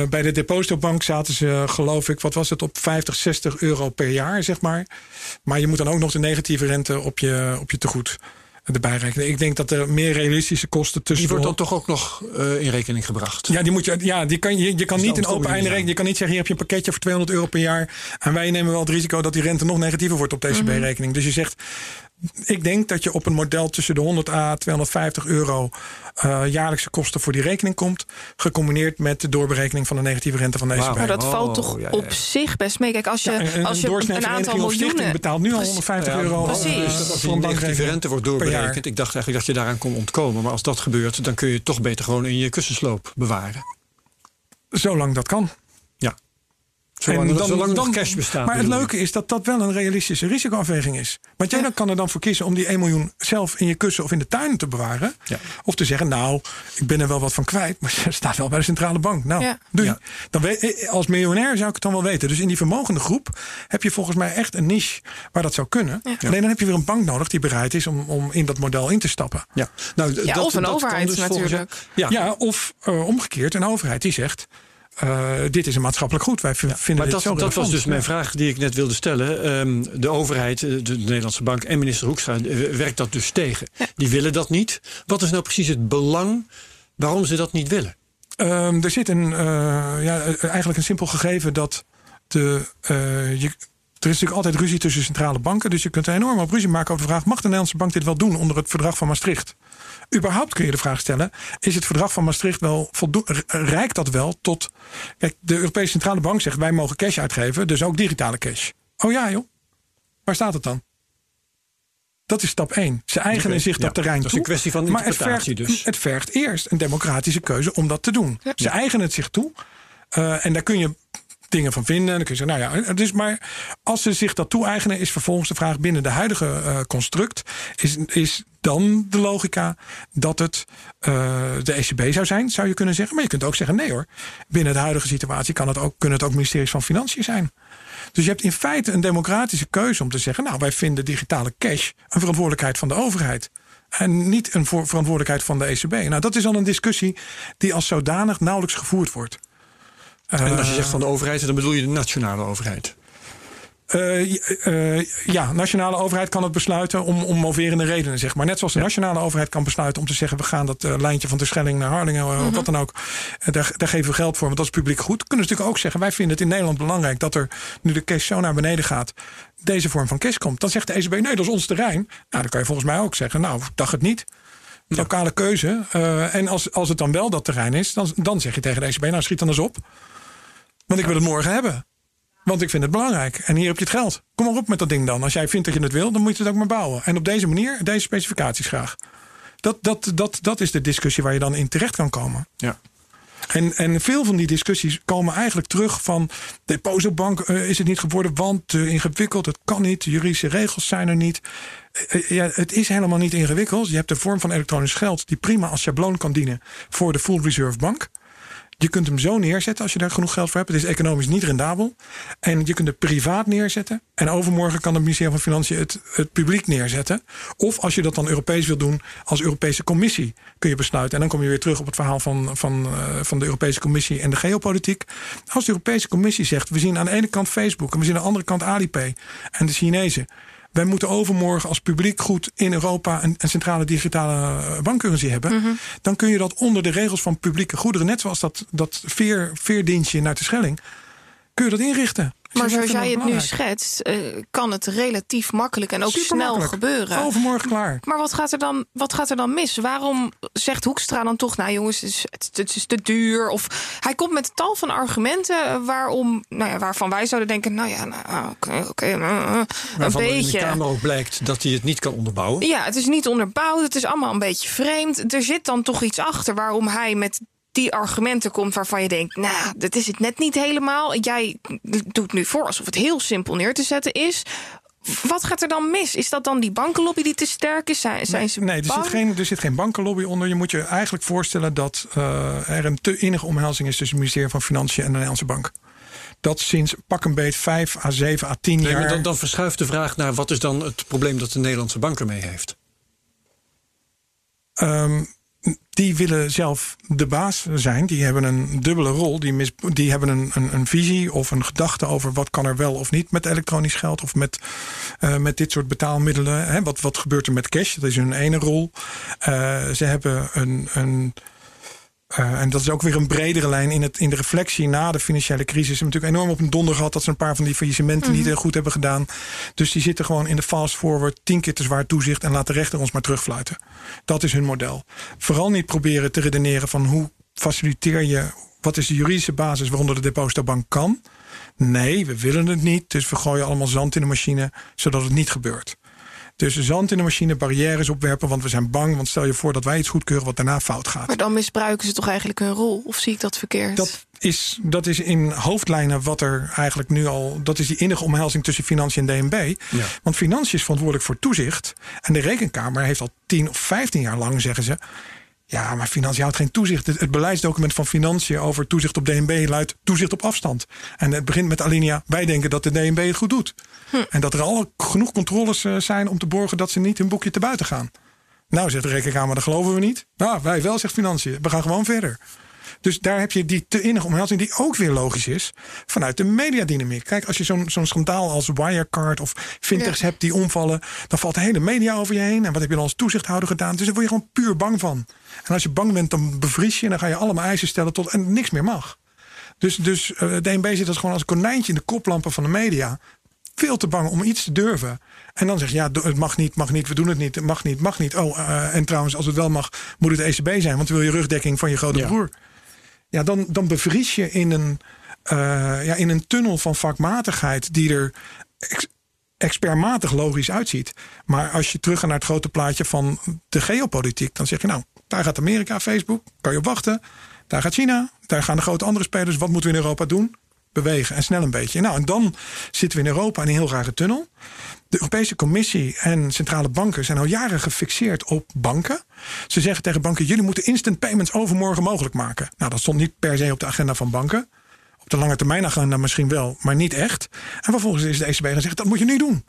Bij de depositobank zaten ze, geloof ik, wat was het, op 50, 60 euro per jaar, zeg maar. Maar je moet dan ook nog de negatieve rente op je, op je tegoed erbij rekenen. Ik denk dat er meer realistische kosten tussen. Die wordt dan toch ook nog uh, in rekening gebracht? Ja, die moet je, ja die kan, je, je kan niet in open einde rekenen. Je kan niet zeggen: hier heb je een pakketje voor 200 euro per jaar. En wij nemen wel het risico dat die rente nog negatiever wordt op deze mm Dus je zegt: ik denk dat je op een model tussen de 100 à 250 euro uh, jaarlijkse kosten voor die rekening komt. Gecombineerd met de doorberekening van de negatieve rente van deze wow. Maar dat valt toch oh, op zich best mee. Kijk, als je, ja, een, als je een, een aantal miljoenen... betaalt nu al 150 euro. Precies. Dus als die negatieve rente wordt doorberekend. Ik dacht eigenlijk dat je daaraan kon ontkomen. Maar als dat gebeurt, dan kun je het toch beter gewoon in je kussensloop bewaren. Zolang dat kan. Zolang, en dan, zolang dan, cash bestaat. Maar het leuke is dat dat wel een realistische risicoafweging is. Want jij dan kan er dan voor kiezen om die 1 miljoen zelf in je kussen of in de tuin te bewaren. Ja. Of te zeggen, nou, ik ben er wel wat van kwijt, maar het staat wel bij de centrale bank. Nou, ja. doe je. Dan weet, eh, als miljonair zou ik het dan wel weten. Dus in die vermogende groep heb je volgens mij echt een niche waar dat zou kunnen. Alleen dan heb je weer een bank nodig die bereid is om, om in dat model in te stappen. Ja. Nou, dat, of een dat overheid dus natuurlijk. Ja. ja, of uh, omgekeerd een overheid die zegt uh, dit is een maatschappelijk goed. Wij vinden maar dit dat, zo dat was dus mijn vraag die ik net wilde stellen. Um, de overheid, de, de, Nederlandse Bank en minister Hoekstra uh, werkt dat dus tegen. Ja. Die willen dat niet. Wat is nou precies het belang waarom ze dat niet willen? Um, er zit een, uh, ja, eigenlijk een simpel gegeven dat de, je, er is natuurlijk altijd ruzie tussen centrale banken. Dus je kunt een enorm op ruzie maken over de vraag: mag de Nederlandse bank dit wel doen onder het verdrag van Maastricht? überhaupt kun je de vraag stellen: is het verdrag van Maastricht wel voldoende? Rijkt dat wel tot. Kijk, de Europese Centrale Bank zegt: wij mogen cash uitgeven, dus ook digitale cash. Oh ja, joh. Waar staat het dan? Dat is stap 1. Ze eigenen zich dat terrein toe. Dat is een kwestie van interpretatie maar het vergt, dus. Het vergt eerst een democratische keuze om dat te doen. Ze eigenen het zich toe. Uh, en daar kun je dingen van vinden. Dan kun je zeggen, nou ja, dus maar als ze zich dat toe-eigenen, is vervolgens de vraag binnen de huidige uh, construct, is, is dan de logica dat het uh, de ECB zou zijn, zou je kunnen zeggen. Maar je kunt ook zeggen, nee hoor, binnen de huidige situatie kan het ook, kunnen het ook ministeries van Financiën zijn. Dus je hebt in feite een democratische keuze om te zeggen, nou wij vinden digitale cash een verantwoordelijkheid van de overheid. En niet een verantwoordelijkheid van de ECB. Nou, dat is al een discussie die als zodanig nauwelijks gevoerd wordt. En als je zegt van de overheid, dan bedoel je de nationale overheid? Uh, uh, ja, nationale overheid kan het besluiten om, om moverende redenen, zeg maar. Net zoals de nationale overheid kan besluiten om te zeggen: we gaan dat uh, lijntje van de Schelling naar Harlingen, of mhm. wat dan ook. daar, daar geven we geld voor, want dat is publiek goed. Kunnen ze natuurlijk ook zeggen: wij vinden het in Nederland belangrijk dat er nu de cash zo naar beneden gaat, deze vorm van cash komt. Dan zegt de ECB: nee, dat is ons terrein. Nou, dan kan je volgens mij ook zeggen: nou, dacht het niet. Lokale keuze. en als, als het dan wel dat terrein is, dan, dan zeg je tegen de ECB: nou, schiet dan eens op. Want ik wil het morgen hebben. Want ik vind het belangrijk. En hier heb je het geld. Kom maar op met dat ding dan. Als jij vindt dat je het wil, dan moet je het ook maar bouwen. En op deze manier, deze specificaties graag. Dat, dat, dat, dat is de discussie waar je dan in terecht kan komen. Ja. En, en veel van die discussies komen eigenlijk terug van... depositobank uh, is het niet geworden, want uh, ingewikkeld, het kan niet. Juridische regels zijn er niet. Uh, ja, het is helemaal niet ingewikkeld. Je hebt de vorm van elektronisch geld... die prima als schabloon kan dienen voor de full reserve bank. Je kunt hem zo neerzetten als je daar genoeg geld voor hebt. Het is economisch niet rendabel. En je kunt het privaat neerzetten. En overmorgen kan het ministerie van Financiën het, het publiek neerzetten. Of als je dat dan Europees wil doen, als Europese Commissie kun je besluiten. En dan kom je weer terug op het verhaal van, van, uh, van de Europese Commissie en de geopolitiek. Als de Europese Commissie zegt: we zien aan de ene kant Facebook en we zien aan de andere kant Alipay en de Chinezen. Wij moeten overmorgen als publiek goed in Europa een, een centrale digitale bankcurrency hebben. Mhm. Dan kun je dat onder de regels van publieke goederen, net zoals dat, dat veer, veerdienstje naar de Schelling, kun je dat inrichten. Maar zoals jij het nu schetst, eh, kan het relatief makkelijk en ook snel gebeuren. Overmorgen klaar. Maar wat gaat, er dan, wat gaat er dan mis? Waarom zegt Hoekstra dan toch, nou jongens, het is, het, het is te duur? Of hij komt met tal van argumenten waarom, nou ja, waarvan wij zouden denken, nou ja, nou, oké, oké, eh, eh, een Waarvan in de beetje. Kamer ook blijkt dat hij het niet kan onderbouwen. Ja, het is niet onderbouwd, het is allemaal een beetje vreemd. Er zit dan toch iets achter waarom hij met die argumenten komt waarvan je denkt, nou, dat is het net niet helemaal. Jij doet nu voor alsof het heel simpel neer te zetten is. Wat gaat er dan mis? Is dat dan die bankenlobby die te sterk is? Zijn, zijn ze Nee, er zit, geen, er zit geen bankenlobby onder. Je moet je eigenlijk voorstellen dat eh, er een te innige omhelzing is tussen het ministerie van Financiën en de Nederlandse Bank. Dat sinds pak een beet 5 à 7 à 10 Nee, jaar. maar dan, dan verschuift de vraag naar wat is dan het probleem dat de Nederlandse bank ermee heeft. Ehm, die willen zelf de baas zijn. Die hebben een dubbele rol. Die, mis, die hebben een, een, een visie of een gedachte over wat kan er wel of niet met elektronisch geld of met, eh, met dit soort betaalmiddelen. Hè? Wat, wat gebeurt er met cash? Dat is hun ene rol. Eh, ze hebben een. een eh, en dat is ook weer een bredere lijn in, het, in de reflectie na de financiële crisis. Ze hebben natuurlijk enorm op een donder gehad dat ze een paar van die faillissementen niet eh, goed hebben gedaan. Dus die zitten gewoon in de fast forward, tien keer te zwaar toezicht en laat de rechter ons maar terugfluiten. Dat is hun model. Vooral niet proberen te redeneren van hoe faciliteer je, wat is de juridische basis waaronder de depositobank kan. Nee, we willen het niet, dus we gooien allemaal zand in de machine zodat het niet gebeurt. Dus zand in de machine, barrières opwerpen, want we zijn bang. Want stel je voor dat wij iets goedkeuren wat daarna fout gaat. Maar dan misbruiken ze toch eigenlijk hun rol? Of zie ik dat verkeerd? Dat is, dat is in hoofdlijnen wat er eigenlijk nu al. Dat is die innige omhelzing tussen financiën en DNB. Ja. Want financiën is verantwoordelijk voor toezicht. En de rekenkamer heeft al 10 of 15 jaar lang, zeggen ze. Ja, maar financiën houdt geen toezicht. Het, het beleidsdocument van financiën over toezicht op DNB luidt toezicht op afstand. En het begint met alinea. Wij denken dat de DNB het goed doet. En dat er al genoeg controles eh, zijn om te borgen dat ze niet hun boekje te buiten gaan. Nou, zegt de rekenkamer, dat geloven we niet. Nou, wij wel, zegt financiën. We gaan gewoon verder. Dus daar heb je die te innige omhelzing, die ook weer logisch is vanuit de mediadynamiek. Kijk, als je zo'n zo'n schandaal als Wirecard of fintechs hebt die omvallen, dan valt de hele media over je heen. En wat heb je dan als toezichthouder gedaan? Dus daar word je gewoon puur bang van. En als je bang bent, dan bevries je en dan ga je allemaal eisen stellen tot en niks meer mag. Dus, dus eh, DNB zit als gewoon als een konijntje in de koplampen van de media. Veel te bang om iets te durven. En dan zeg je, ja, het mag niet, mag niet, we doen het niet, het mag niet, mag niet. Oh, eh, en trouwens, als het wel mag, moet het ECB zijn, want dan wil je rugdekking van je grote Ja. broer. Ja, dan, dan bevries je in een, eh, ja, in een tunnel van vakmatigheid die er ex- expertmatig logisch uitziet. Maar als je terug gaat naar het grote plaatje van de geopolitiek, dan zeg je nou, daar gaat Amerika, Facebook, kan je op wachten. Daar gaat China, daar gaan de grote andere spelers. Wat moeten we in Europa doen? Bewegen en snel een beetje. Nou, en dan zitten we in Europa in een heel rare tunnel. De Europese Commissie en centrale banken zijn al jaren gefixeerd op banken. Ze zeggen tegen banken: jullie moeten instant payments overmorgen mogelijk maken. Nou, dat stond niet per se op de agenda van banken. Op de lange termijn agenda misschien wel, maar niet echt. En vervolgens is de ECB zeggen: dat moet je nu doen.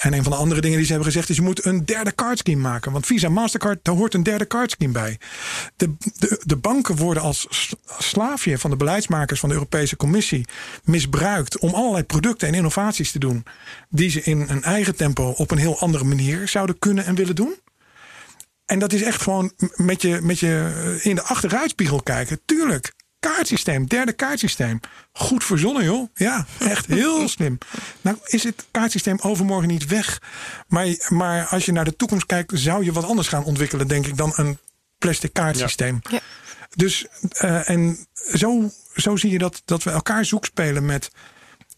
En een van de andere dingen die ze hebben gezegd is: je moet een derde cardscheme maken. Want Visa Mastercard, daar hoort een derde cardscheme bij. De, de, de banken worden als slaafje van de beleidsmakers van de Europese Commissie misbruikt om allerlei producten en innovaties te doen. die ze in een eigen tempo op een heel andere manier zouden kunnen en willen doen. En dat is echt gewoon met je, met je eh, in de achteruitspiegel kijken. Tuurlijk. Kaartsysteem, derde kaartsysteem. Goed verzonnen, joh. Ja, echt heel slim. Nou, is het kaartsysteem overmorgen niet weg. Maar, maar als je naar de toekomst kijkt, zou je wat anders gaan ontwikkelen, denk ik, dan een plastic kaartsysteem. Ja. Dus, eh, en zo, zo zie je dat, dat we elkaar zoek spelen met.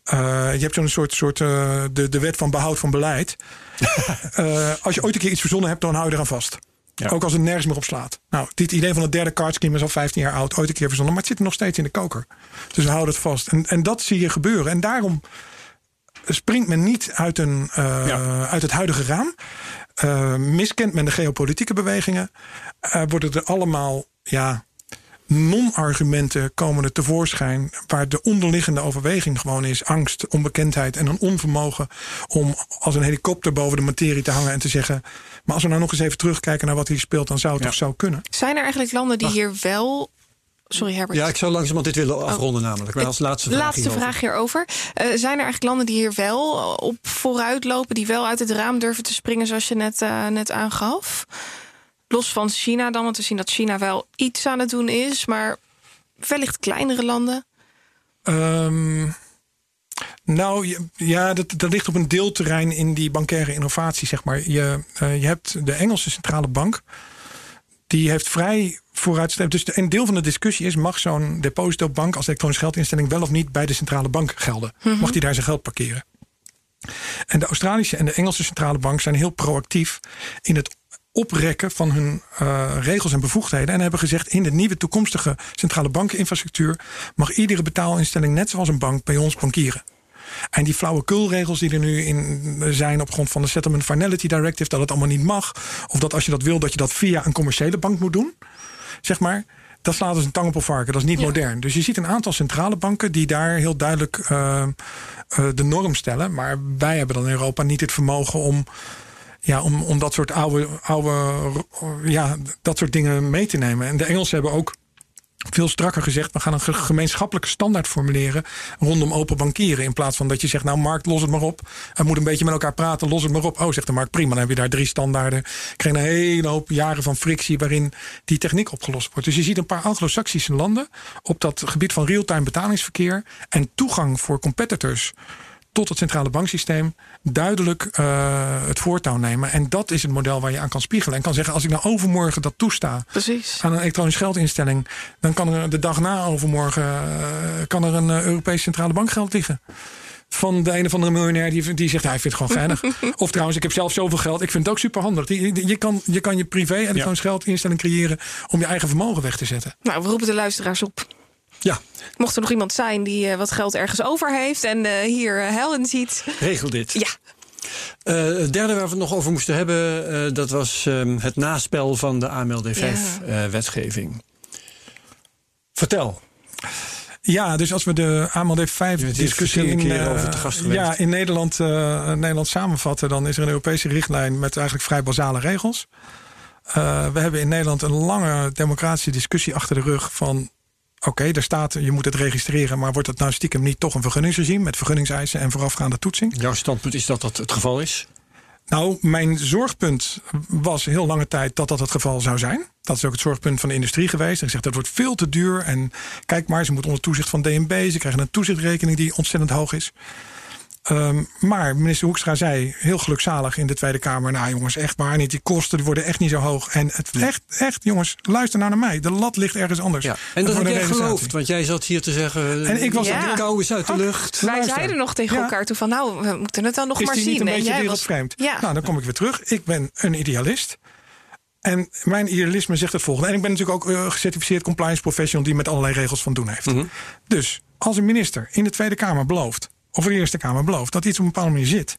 eh, je hebt zo'n soort, soort eh, de, de wet van behoud van beleid. Als je ooit een keer iets verzonnen hebt, dan hou je eraan vast. Ja. Ook als het nergens meer op slaat. Nou, dit idee van het derde cardscheme is al 15 jaar oud, ooit een keer verzonnen, maar het zit nog steeds in de koker. Dus we houden het vast. En, en dat zie je gebeuren. En daarom springt men niet uit, een, eh, Ja. uit het huidige raam. Eh, miskent men de geopolitieke bewegingen. Eh, worden er allemaal ja, non-argumenten komen er tevoorschijn. Waar de onderliggende overweging gewoon is angst, onbekendheid en een onvermogen om als een helikopter boven de materie te hangen en te zeggen. Maar als we nou nog eens even terugkijken naar wat hier speelt, dan zou het Ja. toch zo kunnen. Zijn er eigenlijk landen die hier wel sorry Herbert. Ja, ik zou langzamerhand dit willen afronden namelijk. Maar als laatste vraag Laatste hierover. vraag hierover. Eh, zijn er eigenlijk landen die hier wel op vooruit lopen... die wel uit het raam durven te springen zoals je net, eh, net aangaf? Los van China dan, want we zien dat China wel iets aan het doen is... maar wellicht kleinere landen? Ehm, nou, ja, dat, dat ligt op een deelterrein in die bankaire innovatie, zeg maar. Je, eh, je hebt de Engelse centrale bank. Die heeft vrij vooruitstrevend. Dus een deel van de discussie is: mag zo'n depositobank als elektronische geldinstelling wel of niet bij de centrale bank gelden? Mag die daar zijn geld parkeren? En de Australische en de Engelse centrale bank zijn heel proactief in het oprekken van hun eh, regels en bevoegdheden. En hebben gezegd: in de nieuwe toekomstige centrale bankeninfrastructuur mag iedere betaalinstelling, net zoals een bank, bij ons bankieren. En die flauwekulregels die er nu in zijn op grond van de Settlement Finality Directive, dat het allemaal niet mag. Of dat als je dat wil, dat je dat via een commerciële bank moet doen. Zeg maar. Dat slaat als een tang op een varken. Dat is niet modern. Dus je ziet een aantal centrale banken die daar heel duidelijk eh, eh, de norm stellen. Maar wij hebben dan in Europa niet het vermogen om, ja, om, om dat soort oude, oude ja, dat soort dingen mee te nemen. En de Engelsen hebben ook veel strakker gezegd: we gaan een ge- gemeenschappelijke standaard formuleren rondom open bankieren. In plaats van dat je zegt: Nou, markt, los het maar op. We moeten een beetje met elkaar praten, los het maar op. Oh, zegt de markt, prima. Dan heb je daar drie standaarden. Krijg je een hele hoop jaren van frictie waarin die techniek opgelost wordt. Dus je ziet een paar Anglo-Saxische landen op dat gebied van real-time betalingsverkeer en toegang voor competitors tot het centrale banksysteem duidelijk eh, het voortouw nemen. En dat is het model waar je aan kan spiegelen. En kan zeggen, als ik nou overmorgen dat toesta Precies. aan een elektronisch geldinstelling, dan kan er de dag na overmorgen eh, kan er een eh, Europese centrale bank geld liggen. Van de een of andere miljonair die, die zegt, hij vindt het gewoon geinig. of trouwens, ik heb zelf zoveel geld. Ik vind het ook super handig. Je, je, kan, je kan je privé elektronisch geldinstelling creëren om je eigen vermogen weg te zetten. Nou, we roepen de luisteraars op. Ja, Mocht er nog iemand zijn die eh, wat geld ergens over heeft... en eh, hier eh, hel in ziet... regel dit. Ja, Eh, het derde waar we het nog over moesten hebben, eh, dat was ehm, het naspel van de AMLD5-wetgeving. Vertel. Ja, dus als we de AMLD 5 Je bent hier discussie in, eh, geweest. ja, in Nederland, eh, Nederland samenvatten, dan is er een Europese richtlijn met eigenlijk vrij basale regels. Eh, we hebben in Nederland een lange democratische discussie achter de rug van. Oké, er staat, je moet het registreren, maar wordt het nou stiekem niet toch een vergunningsregime met vergunningseisen en voorafgaande toetsing? Jouw standpunt is dat dat het geval is? Nou, mijn zorgpunt was heel lange tijd dat dat het geval zou zijn. Dat is ook het zorgpunt van de industrie geweest. En gezegd dat wordt veel te duur. En kijk maar, ze moeten onder toezicht van DNB. Ze krijgen een toezichtrekening die ontzettend hoog is. Ehm, maar minister Hoekstra zei heel gelukzalig in de Tweede Kamer: Nou, jongens, echt waar niet. Die kosten die worden echt niet zo hoog. En het echt, echt, jongens, luister nou naar mij. De lat ligt ergens anders. Ja. En dat heb jij geloofd, want jij zat hier te zeggen... En ik was Ja. De kou is uit de lucht. wij Luister. zeiden nog tegen Ja. elkaar toe van... nou, we moeten het dan nog is maar die zien. niet een En beetje jij was- wereldvreemd? Ja. Nou, dan kom ik weer terug. Ik ben een idealist. En mijn idealisme zegt het volgende. En ik ben natuurlijk ook eh, gecertificeerd compliance professional... die met allerlei regels van doen heeft. Mhm. Dus als een minister in de Tweede Kamer belooft... of in de Eerste Kamer belooft dat iets op een bepaalde manier zit...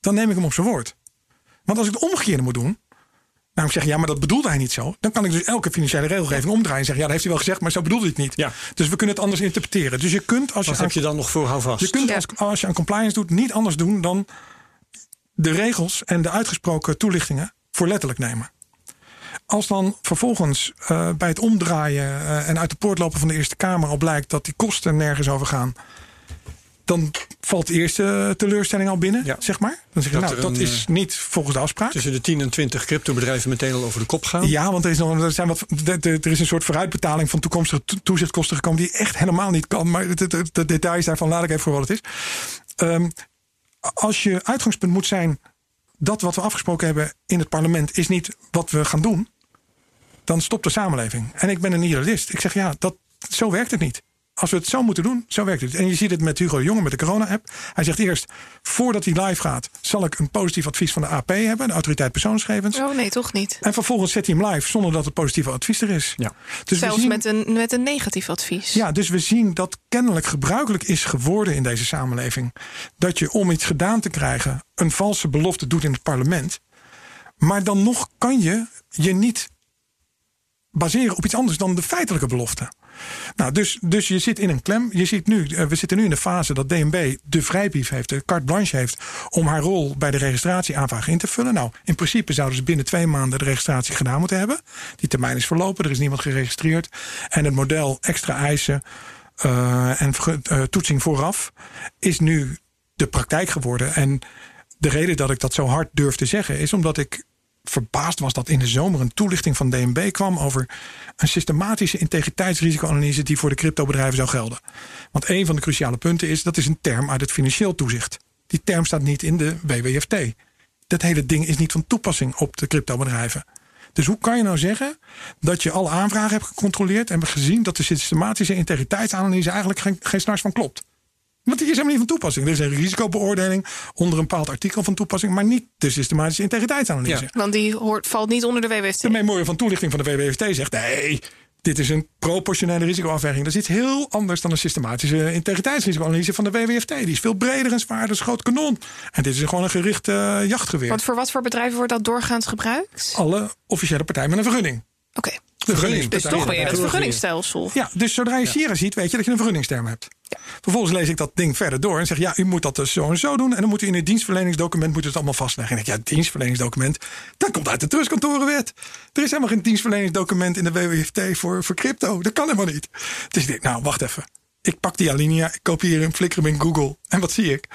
dan neem ik hem op zijn woord. Want als ik het omgekeerde moet doen... nou ik zeg ja, maar dat bedoelde hij niet zo... dan kan ik dus elke financiële regelgeving omdraaien... en zeggen ja, dat heeft hij wel gezegd, maar zo bedoelde hij het niet. Ja. Dus we kunnen het anders interpreteren. Dus je kunt als je... Wat aan- heb je dan nog voor houvast? je kunt Ja. als, als je aan compliance doet niet anders doen dan de regels en de uitgesproken toelichtingen voor letterlijk nemen. Als dan vervolgens eh, bij het omdraaien eh, en uit de poort lopen van de Eerste Kamer al blijkt dat die kosten nergens over gaan, dan valt de eerste teleurstelling al binnen, Ja. zeg maar. Dan zeg je, Dat nou, dat een, is niet volgens de afspraak. Tussen de 10 en 20 cryptobedrijven meteen al over de kop gaan. Ja, want er is, nog, er, zijn wat, er is een soort vooruitbetaling van toekomstige to- toezichtkosten gekomen die echt helemaal niet kan. Maar de, de, de details daarvan laat ik even voor wat het is. Ehm, als je uitgangspunt moet zijn dat wat we afgesproken hebben in het parlement is niet wat we gaan doen, dan stopt de samenleving. En ik ben een idealist. Ik zeg ja, dat, zo werkt het niet. Als we het zo moeten doen, zo werkt het. En je ziet het met Hugo de Jonge met de corona-app. Hij zegt eerst, voordat hij live gaat, zal ik een positief advies van de AP hebben, de autoriteit persoonsgegevens. Oh nee, toch niet. En vervolgens zet hij hem live zonder dat het positieve advies er is. Ja. Dus we Zelfs zien, met, een, met een negatief advies. ja, dus we zien dat kennelijk gebruikelijk is geworden in deze samenleving. Dat je om iets gedaan te krijgen een valse belofte doet in het parlement. Maar dan nog kan je je niet baseren op iets anders dan de feitelijke belofte. Nou, dus, dus je zit in een klem. Je ziet nu, eh, we zitten nu in de fase dat DNB de vrijbrief heeft, de carte blanche heeft, om haar rol bij de registratieaanvraag in te vullen. Nou, in principe zouden ze binnen twee maanden de registratie gedaan moeten hebben. Die termijn is verlopen, er is niemand geregistreerd. En het model extra eisen uh, en uh, toetsing vooraf is nu de praktijk geworden. En de reden dat ik dat zo hard durf te zeggen is omdat ik verbaasd was dat in de zomer een toelichting van DNB kwam over een systematische integriteitsrisicoanalyse die voor de cryptobedrijven zou gelden. Want een van de cruciale punten is dat is een term uit het financieel toezicht. Die term staat niet in de WWFT. Dat hele ding is niet van toepassing op de cryptobedrijven. Dus hoe kan je nou zeggen dat je alle aanvragen hebt gecontroleerd en gezien dat de systematische integriteitsanalyse eigenlijk geen, geen van klopt? Want die is helemaal niet van toepassing. Er is een risicobeoordeling onder een bepaald artikel van toepassing, maar niet de systematische integriteitsanalyse. want die hoort, valt niet onder de WWFT. De memorie van toelichting van de WWFT zegt nee. Dit is een proportionele risicoafweging. Dat is iets heel anders dan een systematische integriteitsrisicoanalyse van de WWFT. Die is veel breder en zwaarder, is groot kanon. En dit is gewoon een gericht uh, jachtgeweer. Want voor wat voor bedrijven wordt dat doorgaans gebruikt? Alle officiële partijen met een vergunning. Oké. De vergunning. Dus toch weer het vergunningsstelsel. Ja, dus zodra je Sierra ziet, weet je dat je een vergunningsterm hebt. Vervolgens lees ik dat ding verder door en zeg ja, u moet dat dus zo en zo doen. En dan moet u in het dienstverleningsdocument moet het allemaal vastleggen. En ik ja, dienstverleningsdocument, dat komt uit de trustkantorenwet. Er is helemaal geen dienstverleningsdocument in de WWFT voor, voor crypto. Dat kan helemaal niet. Dus ik denk, nou, wacht even. Ik pak die alinea, ik kopieer hem, flikker hem in Google. En wat zie ik?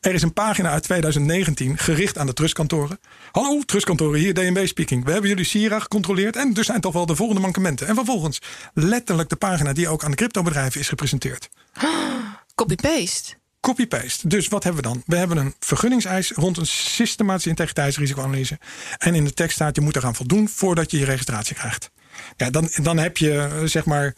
Er is een pagina uit 2019 gericht aan de trustkantoren. Hallo, trustkantoren, hier DNB speaking. We hebben jullie Sierra gecontroleerd en er zijn toch wel de volgende mankementen. En vervolgens letterlijk de pagina die ook aan de cryptobedrijven is gepresenteerd. Copy-paste. Copy-paste. Dus wat hebben we dan? We hebben een vergunningseis rond een systematische integriteitsrisicoanalyse. En in de tekst staat je moet eraan voldoen voordat je je registratie krijgt. Ja, dan, dan heb je eh, zeg maar.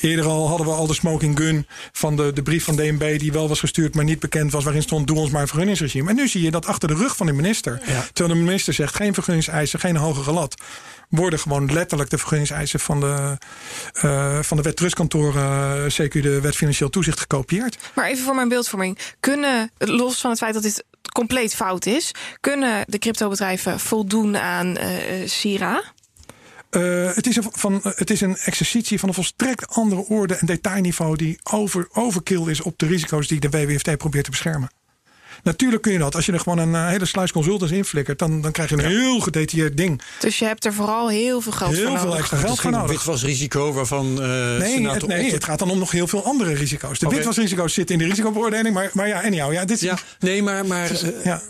Eerder al hadden we al de smoking gun van de, de brief van DNB, die wel was gestuurd, maar niet bekend was, waarin stond: doe ons maar een vergunningsregime. En nu zie je dat achter de rug van de minister, terwijl de minister zegt: geen vergunningseisen, geen hogere lat, worden gewoon letterlijk de vergunningseisen van de, uh, van de wet trustkantoren, uh, CQ de wet financieel toezicht, gekopieerd. Maar even voor mijn beeldvorming: kunnen, los van het feit dat dit compleet fout is, kunnen de cryptobedrijven voldoen aan uh, SIRA? Uh, het, is een, van, het is een exercitie van een volstrekt andere orde en detailniveau die over, overkill is op de risico's die de WWFT probeert te beschermen. Natuurlijk kun je dat. Als je er gewoon een uh, hele sluis consultants inflikkert, dan, dan krijg je een heel gedetailleerd ding. Dus je hebt er vooral heel veel geld heel voor nodig. Heel veel extra geld voor nodig. witwasrisico waarvan. Uh, nee, het, nee het gaat dan om nog heel veel andere risico's. De okay. witwasrisico's zitten in de risicobeoordeling. Maar, maar ja, anyhow, ja, dit, ja, nee, maar, maar ja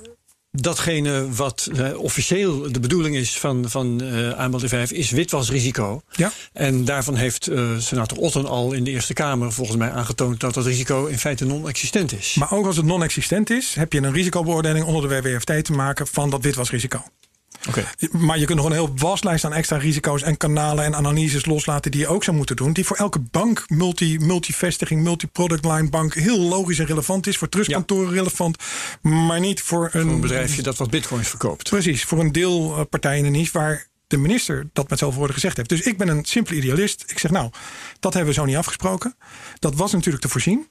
datgene wat uh, officieel de bedoeling is van, van uh, aanbod 5 is witwasrisico. Ja. En daarvan heeft uh, senator Otten al in de Eerste Kamer volgens mij aangetoond dat dat risico in feite non-existent is. Maar ook als het non-existent is, heb je een risicobeoordeling onder de WWFT te maken van dat witwasrisico. Okay. Maar je kunt nog een heel waslijst aan extra risico's en kanalen en analyses loslaten die je ook zou moeten doen. Die voor elke bank, multi, multivestiging, multi-product line bank heel logisch en relevant is. Voor trustkantoren ja. relevant, maar niet voor een, voor een bedrijfje dat wat bitcoins verkoopt. Precies, voor een deelpartij in de niche waar de minister dat met zoveel woorden gezegd heeft. Dus ik ben een simpele idealist. Ik zeg nou, dat hebben we zo niet afgesproken. Dat was natuurlijk te voorzien.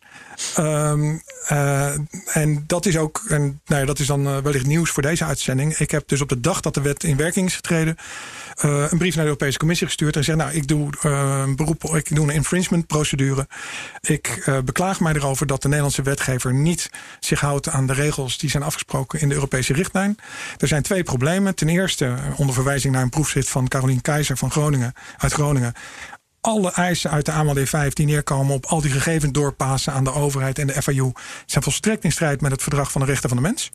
Um, uh, en dat is ook, en nou ja, dat is dan uh, wellicht nieuws voor deze uitzending. Ik heb dus op de dag dat de wet in werking is getreden, uh, een brief naar de Europese Commissie gestuurd en zeg: Nou, ik doe een beroep, ik doe een infringement procedure. Ik beklaag mij erover dat de Nederlandse wetgever niet zich houdt aan de regels die zijn afgesproken in de Europese richtlijn. Er zijn twee problemen. Ten eerste, onder verwijzing naar een proefschrift van Carolien Keizer van Groningen, uit Groningen alle eisen uit de AMLD 5 die neerkomen op al die gegevens doorpassen aan de overheid en de FIU zijn volstrekt in strijd met het verdrag van de rechten van de mens.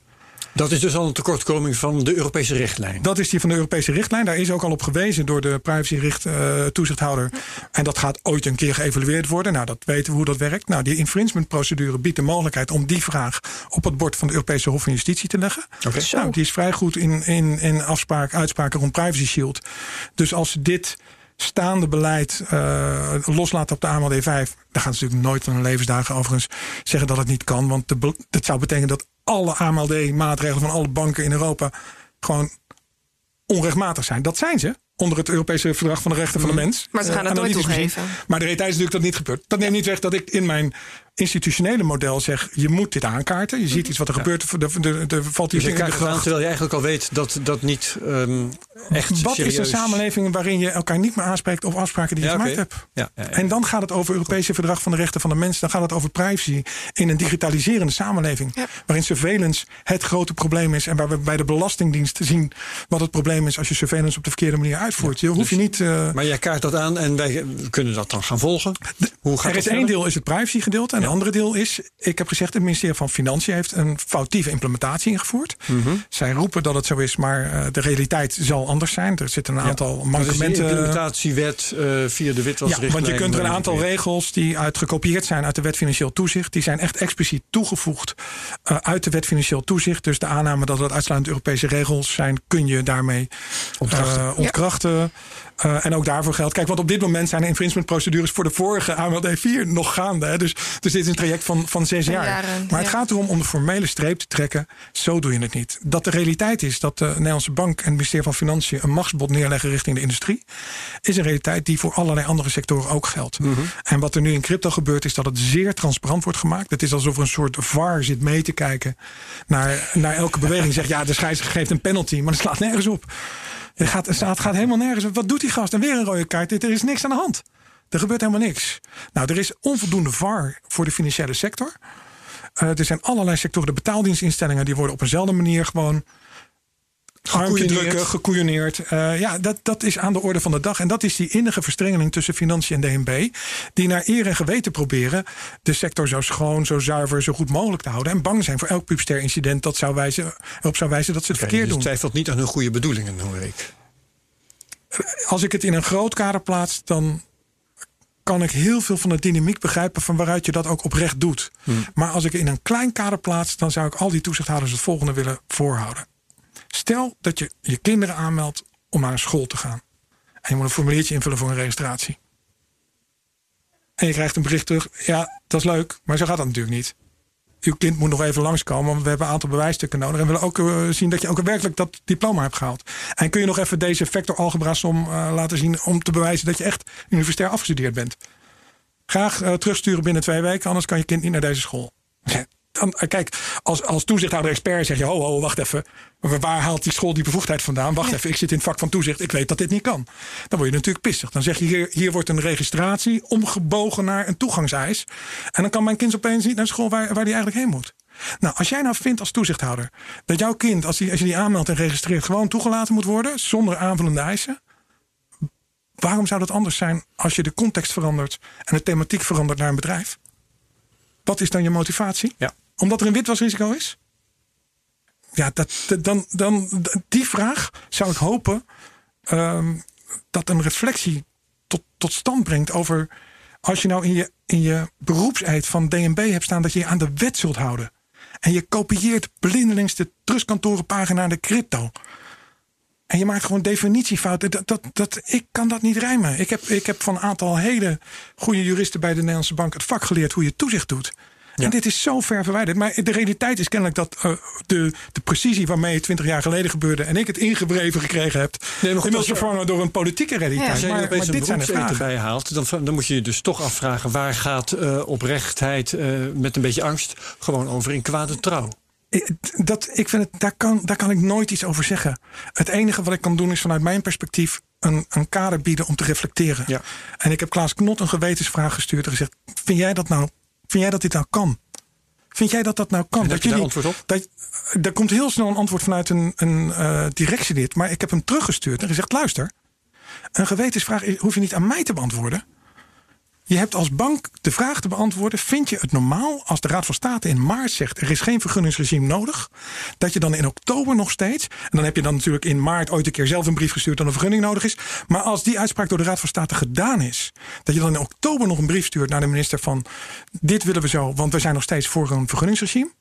Dat is dus al een tekortkoming van de Europese richtlijn. Dat is die van de Europese richtlijn. Daar is ook al op gewezen door de privacyricht uh, toezichthouder. En dat gaat ooit een keer geëvalueerd worden. Nou, dat weten we hoe dat werkt. Nou, die infringement procedure biedt de mogelijkheid om die vraag op het bord van de Europese Hof van Justitie te leggen. Okay. Nou, die is vrij goed in, in, in afspraak, uitspraken rond Privacy Shield. Dus als dit staande beleid uh, loslaten op de AMLD 5. Daar gaan ze natuurlijk nooit van hun levensdagen overigens zeggen dat het niet kan. Want de, dat zou betekenen dat alle AMLD-maatregelen van alle banken in Europa gewoon onrechtmatig zijn. Dat zijn ze onder het Europese Verdrag van de Rechten van de mm. Mens. Maar ze gaan het uh, nooit toegeven. Maar de realiteit is natuurlijk dat niet gebeurt. Dat neemt niet weg dat ik in mijn institutionele model zegt: je moet dit aankaarten. Je ziet iets wat er gebeurt. Er, er, er valt Dus iets je in de aan gracht. terwijl je eigenlijk al weet dat dat niet ehm, echt Wat is een samenleving waarin je elkaar niet meer aanspreekt op afspraken die je Ja, gemaakt hebt? Ja, ja, ja. En dan gaat het over Europese verdrag van de rechten van de mens. Dan gaat het over privacy in een digitaliserende samenleving. Ja. Waarin surveillance het grote probleem is. En waar we bij de Belastingdienst zien wat het probleem is als je surveillance op de verkeerde manier uitvoert. je hoeft je niet. eh, Maar jij kaart dat aan en wij kunnen dat dan gaan volgen. Hoe gaat er is één deel is het privacy gedeelte. En andere deel is, ik heb gezegd, het ministerie van Financiën heeft een foutieve implementatie ingevoerd. Mhm. Zij roepen dat het zo is, maar eh, de realiteit zal anders zijn. Er zitten een aantal die mankementen. implementatiewet eh, via de witwasrichtlijn. Ja, want je kunt er een aantal regels. die uit gekopieerd zijn uit de wet financieel toezicht, die zijn echt expliciet toegevoegd eh, uit de wet financieel toezicht. Dus de aanname dat het uitsluitend Europese regels zijn, kun je daarmee Ontkrachten. eh, Eh, en ook daarvoor geldt. Kijk, want op dit moment zijn de infringementprocedures voor de vorige AMLD 4 nog gaande. Hè? Dus, dus dit is een traject van, van zes jaar. jaren, maar het ja. gaat erom om de formele streep te trekken. Zo doe je het niet. Dat de realiteit is dat de Nederlandse Bank en het ministerie van Financiën een machtsbod neerleggen richting de industrie, is een realiteit die voor allerlei andere sectoren ook geldt. En wat er nu in crypto gebeurt, is dat het zeer transparant wordt gemaakt. Het is alsof er een soort VAR zit mee te kijken naar, naar elke beweging. Zegt ja, de scheidsrechter geeft een penalty, maar het slaat nergens op. Het gaat, staat- gaat helemaal nergens. Wat doet die gast? En weer een rode kaart. Er is niks aan de hand. Er gebeurt helemaal niks. Nou, er is onvoldoende VAR voor de financiële sector. Eh, er zijn allerlei sectoren, de betaaldienstinstellingen, die worden op eenzelfde manier gewoon armpje drukken, gekoeioneerd. Eh, ja, dat, dat is aan de orde van de dag. En dat is die innige verstrengeling tussen financiën en DNB. Die naar eer en geweten proberen de sector zo schoon, zo zuiver, zo goed mogelijk te houden. En bang zijn voor elk pupster incident dat zou wijzen, erop zou wijzen dat ze het verkeerd dus doen. twijfelt niet aan hun goede bedoelingen, hoor ik. als ik het in een groot kader plaats, dan kan ik heel veel van de dynamiek begrijpen van waaruit je dat ook oprecht doet. Maar als ik in een klein kader plaats, dan zou ik al die toezichthouders het volgende willen voorhouden. Stel dat je je kinderen aanmeldt om naar een school te gaan. En je moet een formuliertje invullen voor een registratie. En je krijgt een bericht terug. Ja, dat is leuk, maar zo gaat dat natuurlijk niet. Uw kind moet nog even langskomen, want we hebben een aantal bewijsstukken nodig. En we willen ook eh, zien dat je ook werkelijk dat diploma hebt gehaald. En kun je nog even deze vector algebra som eh, laten zien om te bewijzen dat je echt universitair afgestudeerd bent. Graag eh, terugsturen binnen twee weken, anders kan je kind niet naar deze school. Dan, eh, kijk, als, als toezichthouder expert zeg je: ho, ho, wacht even. Waar haalt die school die bevoegdheid vandaan? Wacht even, ik zit in het vak van toezicht. Ik weet dat dit niet kan. Dan word je natuurlijk pissig. Dan zeg je: hier, hier wordt een registratie omgebogen naar een toegangseis. En dan kan mijn kind opeens niet naar school waar, waar die eigenlijk heen moet. Nou, als jij nou vindt als toezichthouder dat jouw kind, als, die, als je die aanmeldt en registreert, gewoon toegelaten moet worden zonder aanvullende eisen. Waarom zou dat anders zijn als je de context verandert en de thematiek verandert naar een bedrijf? Wat is dan je motivatie? Ja. Omdat er een witwasrisico is? Ja, dat, dan, dan, die vraag zou ik hopen ehm, dat een reflectie tot, tot stand brengt over. Als je nou in je, in je beroepseid van DNB hebt staan dat je je aan de wet zult houden. En je kopieert blindelings de trustkantorenpagina naar de crypto. En je maakt gewoon definitiefouten. Dat, dat, dat, ik kan dat niet rijmen. Ik heb, ik heb van een aantal hele goede juristen bij de Nederlandse Bank het vak geleerd hoe je toezicht doet. En dit is zo ver verwijderd. Maar de realiteit is kennelijk dat eh, de, de precisie waarmee het 20 jaar geleden gebeurde. en ik het ingewreven gekregen heb. Nee, maar goed, inmiddels vervangen door een politieke realiteit. Er maar, dit zijn de vragen. erbij haalt, dan, dan moet je je dus toch afvragen... waar gaat eh, oprechtheid eh, met een beetje angst gewoon over in kwade trouw? Dat, ik vind het, daar, kan, daar kan ik nooit iets over zeggen. Het enige wat ik kan doen is vanuit mijn perspectief een, een kader bieden om te reflecteren. Ja. En ik heb Klaas Knot een gewetensvraag gestuurd en gezegd: Vind jij dat nou? Vind jij dat dit nou kan? Vind jij dat dat nou kan? En dat daar antwoord op? Dat, er komt heel snel een antwoord vanuit een, een eh, directielid. Maar ik heb hem teruggestuurd en gezegd: luister, een gewetensvraag hoef je niet aan mij te beantwoorden. Je hebt als bank de vraag te beantwoorden: vind je het normaal als de Raad van State in maart zegt er is geen vergunningsregime nodig, dat je dan in oktober nog steeds, en dan heb je dan natuurlijk in maart ooit een keer zelf een brief gestuurd dat een vergunning nodig is, maar als die uitspraak door de Raad van State gedaan is, dat je dan in oktober nog een brief stuurt naar de minister van dit willen we zo, want we zijn nog steeds voor een vergunningsregime,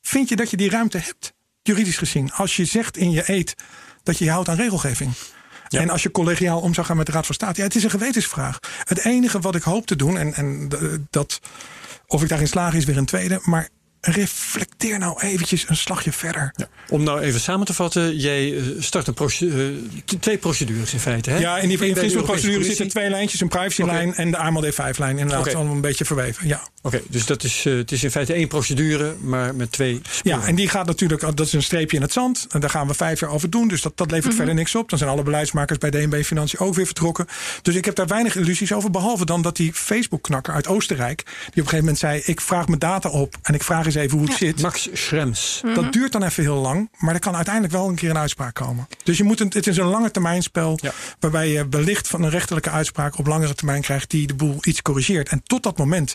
vind je dat je die ruimte hebt, juridisch gezien, als je zegt in je eed dat je je houdt aan regelgeving? En als je collegiaal om zou gaan met de Raad van State. Ja, het is een gewetensvraag. Het enige wat ik hoop te doen, en, en d- dat of ik daarin slaag is weer een tweede. Maar reflecteer nou eventjes een slagje verder. Ja. Om nou even samen te vatten, jij eh, start een procedure, twee procedures in feite. Hè? Ja, in die procedure zitten twee lijntjes, een privacylijn okay. en de AMLD 5-lijn. Inderdaad, okay. allemaal een beetje verweven. Ja. Oké, dus dat is, uh, het is in feite één procedure, maar met twee. Sporen. Ja, en die gaat natuurlijk, dat is een streepje in het zand. En daar gaan we vijf jaar over doen. Dus dat, dat levert mm -hmm. verder niks op. Dan zijn alle beleidsmakers bij DNB Financiën ook weer vertrokken. Dus ik heb daar weinig illusies over. Behalve dan dat die Facebook-knakker uit Oostenrijk, die op een gegeven moment zei: Ik vraag mijn data op en ik vraag eens even hoe het ja. zit. Max Schrems. Mm -hmm. Dat duurt dan even heel lang, maar er kan uiteindelijk wel een keer een uitspraak komen. Dus je moet een, het is een lange termijn spel, ja. waarbij je wellicht van een rechterlijke uitspraak op langere termijn krijgt die de boel iets corrigeert. En tot dat moment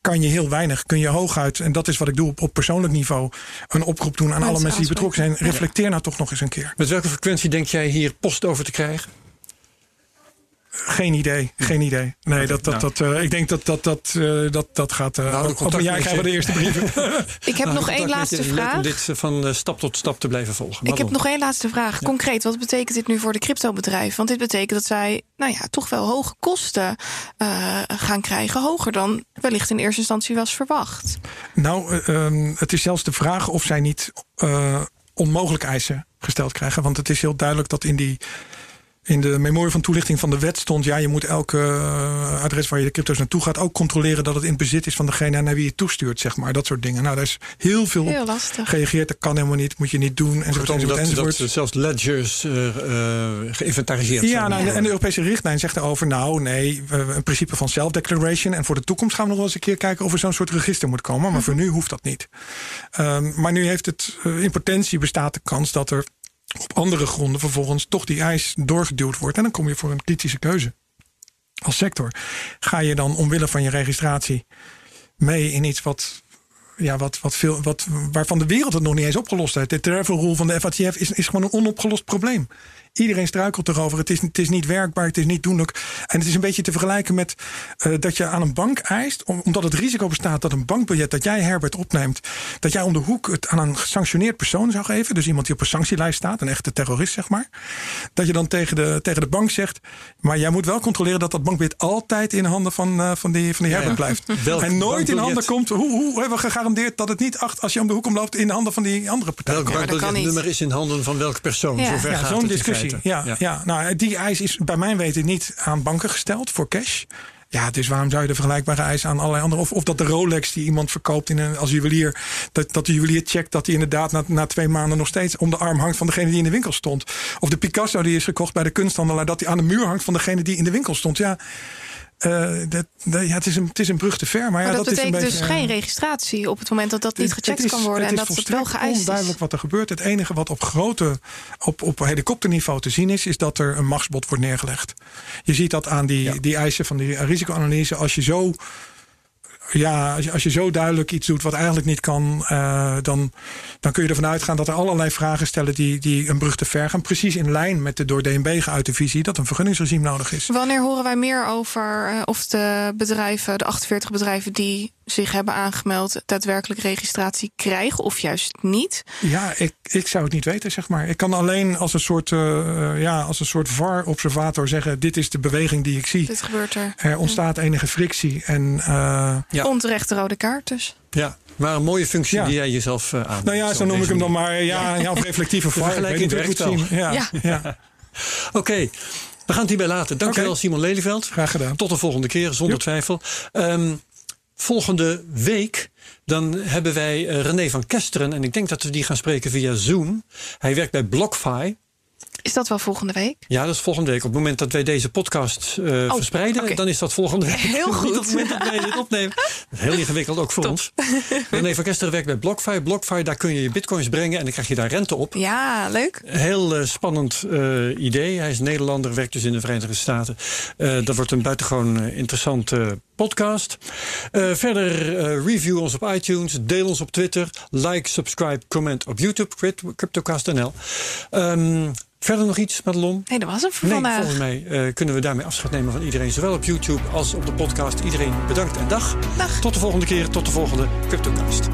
kan je heel weinig. Kun je hooguit, en dat is wat ik doe op, op persoonlijk niveau, een oproep doen aan alle mensen die betrokken zijn. Reflecteer nou toch nog eens een keer. Met welke frequentie denk jij hier post over te krijgen? Geen idee, geen idee. Nee, dat, dat, dat, uh, ik denk dat dat, dat, uh, dat, dat gaat. Uh, nou, op een jaar krijgen we de eerste brieven. ik heb nou, nog één laatste vraag. Om dit van stap tot stap te blijven volgen. Maar ik heb nog één laatste vraag. Ja. Concreet, wat betekent dit nu voor de cryptobedrijven? Want dit betekent dat zij, nou ja, toch wel hoge kosten gaan krijgen. Hoger dan wellicht in eerste instantie was verwacht. Nou, ehm, het is zelfs de vraag of zij niet onmogelijk eisen gesteld krijgen. Want het is heel duidelijk dat in die in de memorie van toelichting van de wet stond... ja, je moet elke uh, adres waar je de crypto's naartoe gaat... ook controleren dat het in bezit is van degene naar wie je toestuurt, zeg maar. Dat soort dingen. Nou, daar is heel veel heel op lastig. gereageerd. Dat kan helemaal niet, moet je niet doen, enzovoort, enzovoort, dat, enzovoort. Dat zelfs ledgers uh, uh, geïnventariseerd ja, zijn. Nou, en de Europese richtlijn zegt erover... nou, nee, een principe van self-declaration... en voor de toekomst gaan we nog wel eens een keer kijken... of er zo'n soort register moet komen. Maar mm -hmm. voor nu hoeft dat niet. Um, maar nu heeft het in potentie bestaat de kans dat er op andere gronden vervolgens toch die eis doorgeduwd wordt. En dan kom je voor een kritische keuze. Als sector ga je dan omwille van je registratie mee in iets wat, ja, wat, wat veel, wat, waarvan de wereld het nog niet eens opgelost heeft. De travel rule van de FATF is, is gewoon een onopgelost probleem. Iedereen struikelt erover. Het is, het is niet werkbaar, het is niet doenlijk. En het is een beetje te vergelijken met uh, dat je aan een bank eist, omdat het risico bestaat dat een bankbiljet dat jij Herbert opneemt, dat jij om de hoek het aan een gesanctioneerd persoon zou geven. Dus iemand die op een sanctielijst staat, een echte terrorist zeg maar. Dat je dan tegen de, tegen de bank zegt, maar jij moet wel controleren dat dat bankbiljet altijd in handen van, uh, van, die, van die Herbert ja, ja. blijft. Welk en nooit in handen komt, hoe, hoe hebben we gegarandeerd dat het niet acht, als je om de hoek omloopt in de handen van die andere partij? Welk bankbiljetnummer is in handen van welke persoon? Ja. Zover ja, gaat zo'n het Ja, ja. ja, nou, die eis is bij mijn weten niet aan banken gesteld voor cash. Ja, dus waarom zou je de vergelijkbare eisen aan allerlei andere... Of, of dat de Rolex die iemand verkoopt in een, als juwelier... Dat, dat de juwelier checkt dat hij inderdaad na, na twee maanden... nog steeds om de arm hangt van degene die in de winkel stond. Of de Picasso die is gekocht bij de kunsthandelaar... dat hij aan de muur hangt van degene die in de winkel stond. Ja, uh, dat, dat, ja, het, is een, het is een brug te ver. Maar, maar ja, dat, dat betekent is een dus beetje, geen registratie op het moment dat dat niet gecheckt is, kan worden. En dat het wel geëist is. onduidelijk wat er gebeurt. Het enige wat op grote, op, op helikopterniveau te zien is, is dat er een machtsbod wordt neergelegd. Je ziet dat aan die, ja. die eisen van die risicoanalyse. Als je zo ja, als je, als je zo duidelijk iets doet wat eigenlijk niet kan, uh, dan, dan kun je ervan uitgaan dat er allerlei vragen stellen die, die een brug te ver gaan. Precies in lijn met de door DNB geuite visie dat een vergunningsregime nodig is. Wanneer horen wij meer over uh, of de bedrijven, de 48 bedrijven die zich hebben aangemeld, daadwerkelijk registratie krijgen of juist niet? Ja, ik, ik zou het niet weten, zeg maar. Ik kan alleen als een soort, uh, ja, als een soort VAR-observator zeggen: dit is de beweging die ik zie. Dit gebeurt er. Er ontstaat enige frictie en. Ja. Onterechte rode kaart dus. Ja, maar een mooie functie ja. die jij jezelf uh, aan. Nou ja, zo noem ik hem dan maar. Ja, ja of reflectieve vergelijking werkt wel. Ja, ja. ja. Oké. Okay. We gaan het hierbij laten. Dankjewel okay. Simon Lelyveld. Graag gedaan. Tot de volgende keer, zonder Joep. twijfel. Um, volgende week dan hebben wij uh, René van Kesteren. En ik denk dat we die gaan spreken via Zoom. Hij werkt bij BlockFi. Is dat wel volgende week? Ja, dat is volgende week. Op het moment dat wij deze podcast uh, oh, verspreiden, okay. dan is dat volgende week. Heel goed. op het moment dat wij dit opnemen. Heel ingewikkeld, ook voor Top. ons. René van Kesteren werkt bij BlockFi. BlockFi, daar kun je je bitcoins brengen en dan krijg je daar rente op. Ja, leuk. Heel uh, spannend uh, idee. Hij is Nederlander, werkt dus in de Verenigde Staten. dat wordt een buitengewoon interessante podcast. Verder review ons op iTunes, deel ons op Twitter, like, subscribe, comment op YouTube, CryptoCast.nl. Um, verder nog iets, Madelon? Nee, dat was hem voor nee, vandaag. Volgens mij uh, kunnen we daarmee afscheid nemen van iedereen, zowel op YouTube als op de podcast. Iedereen bedankt en dag. Dag. Tot de volgende keer, tot de volgende CryptoCast.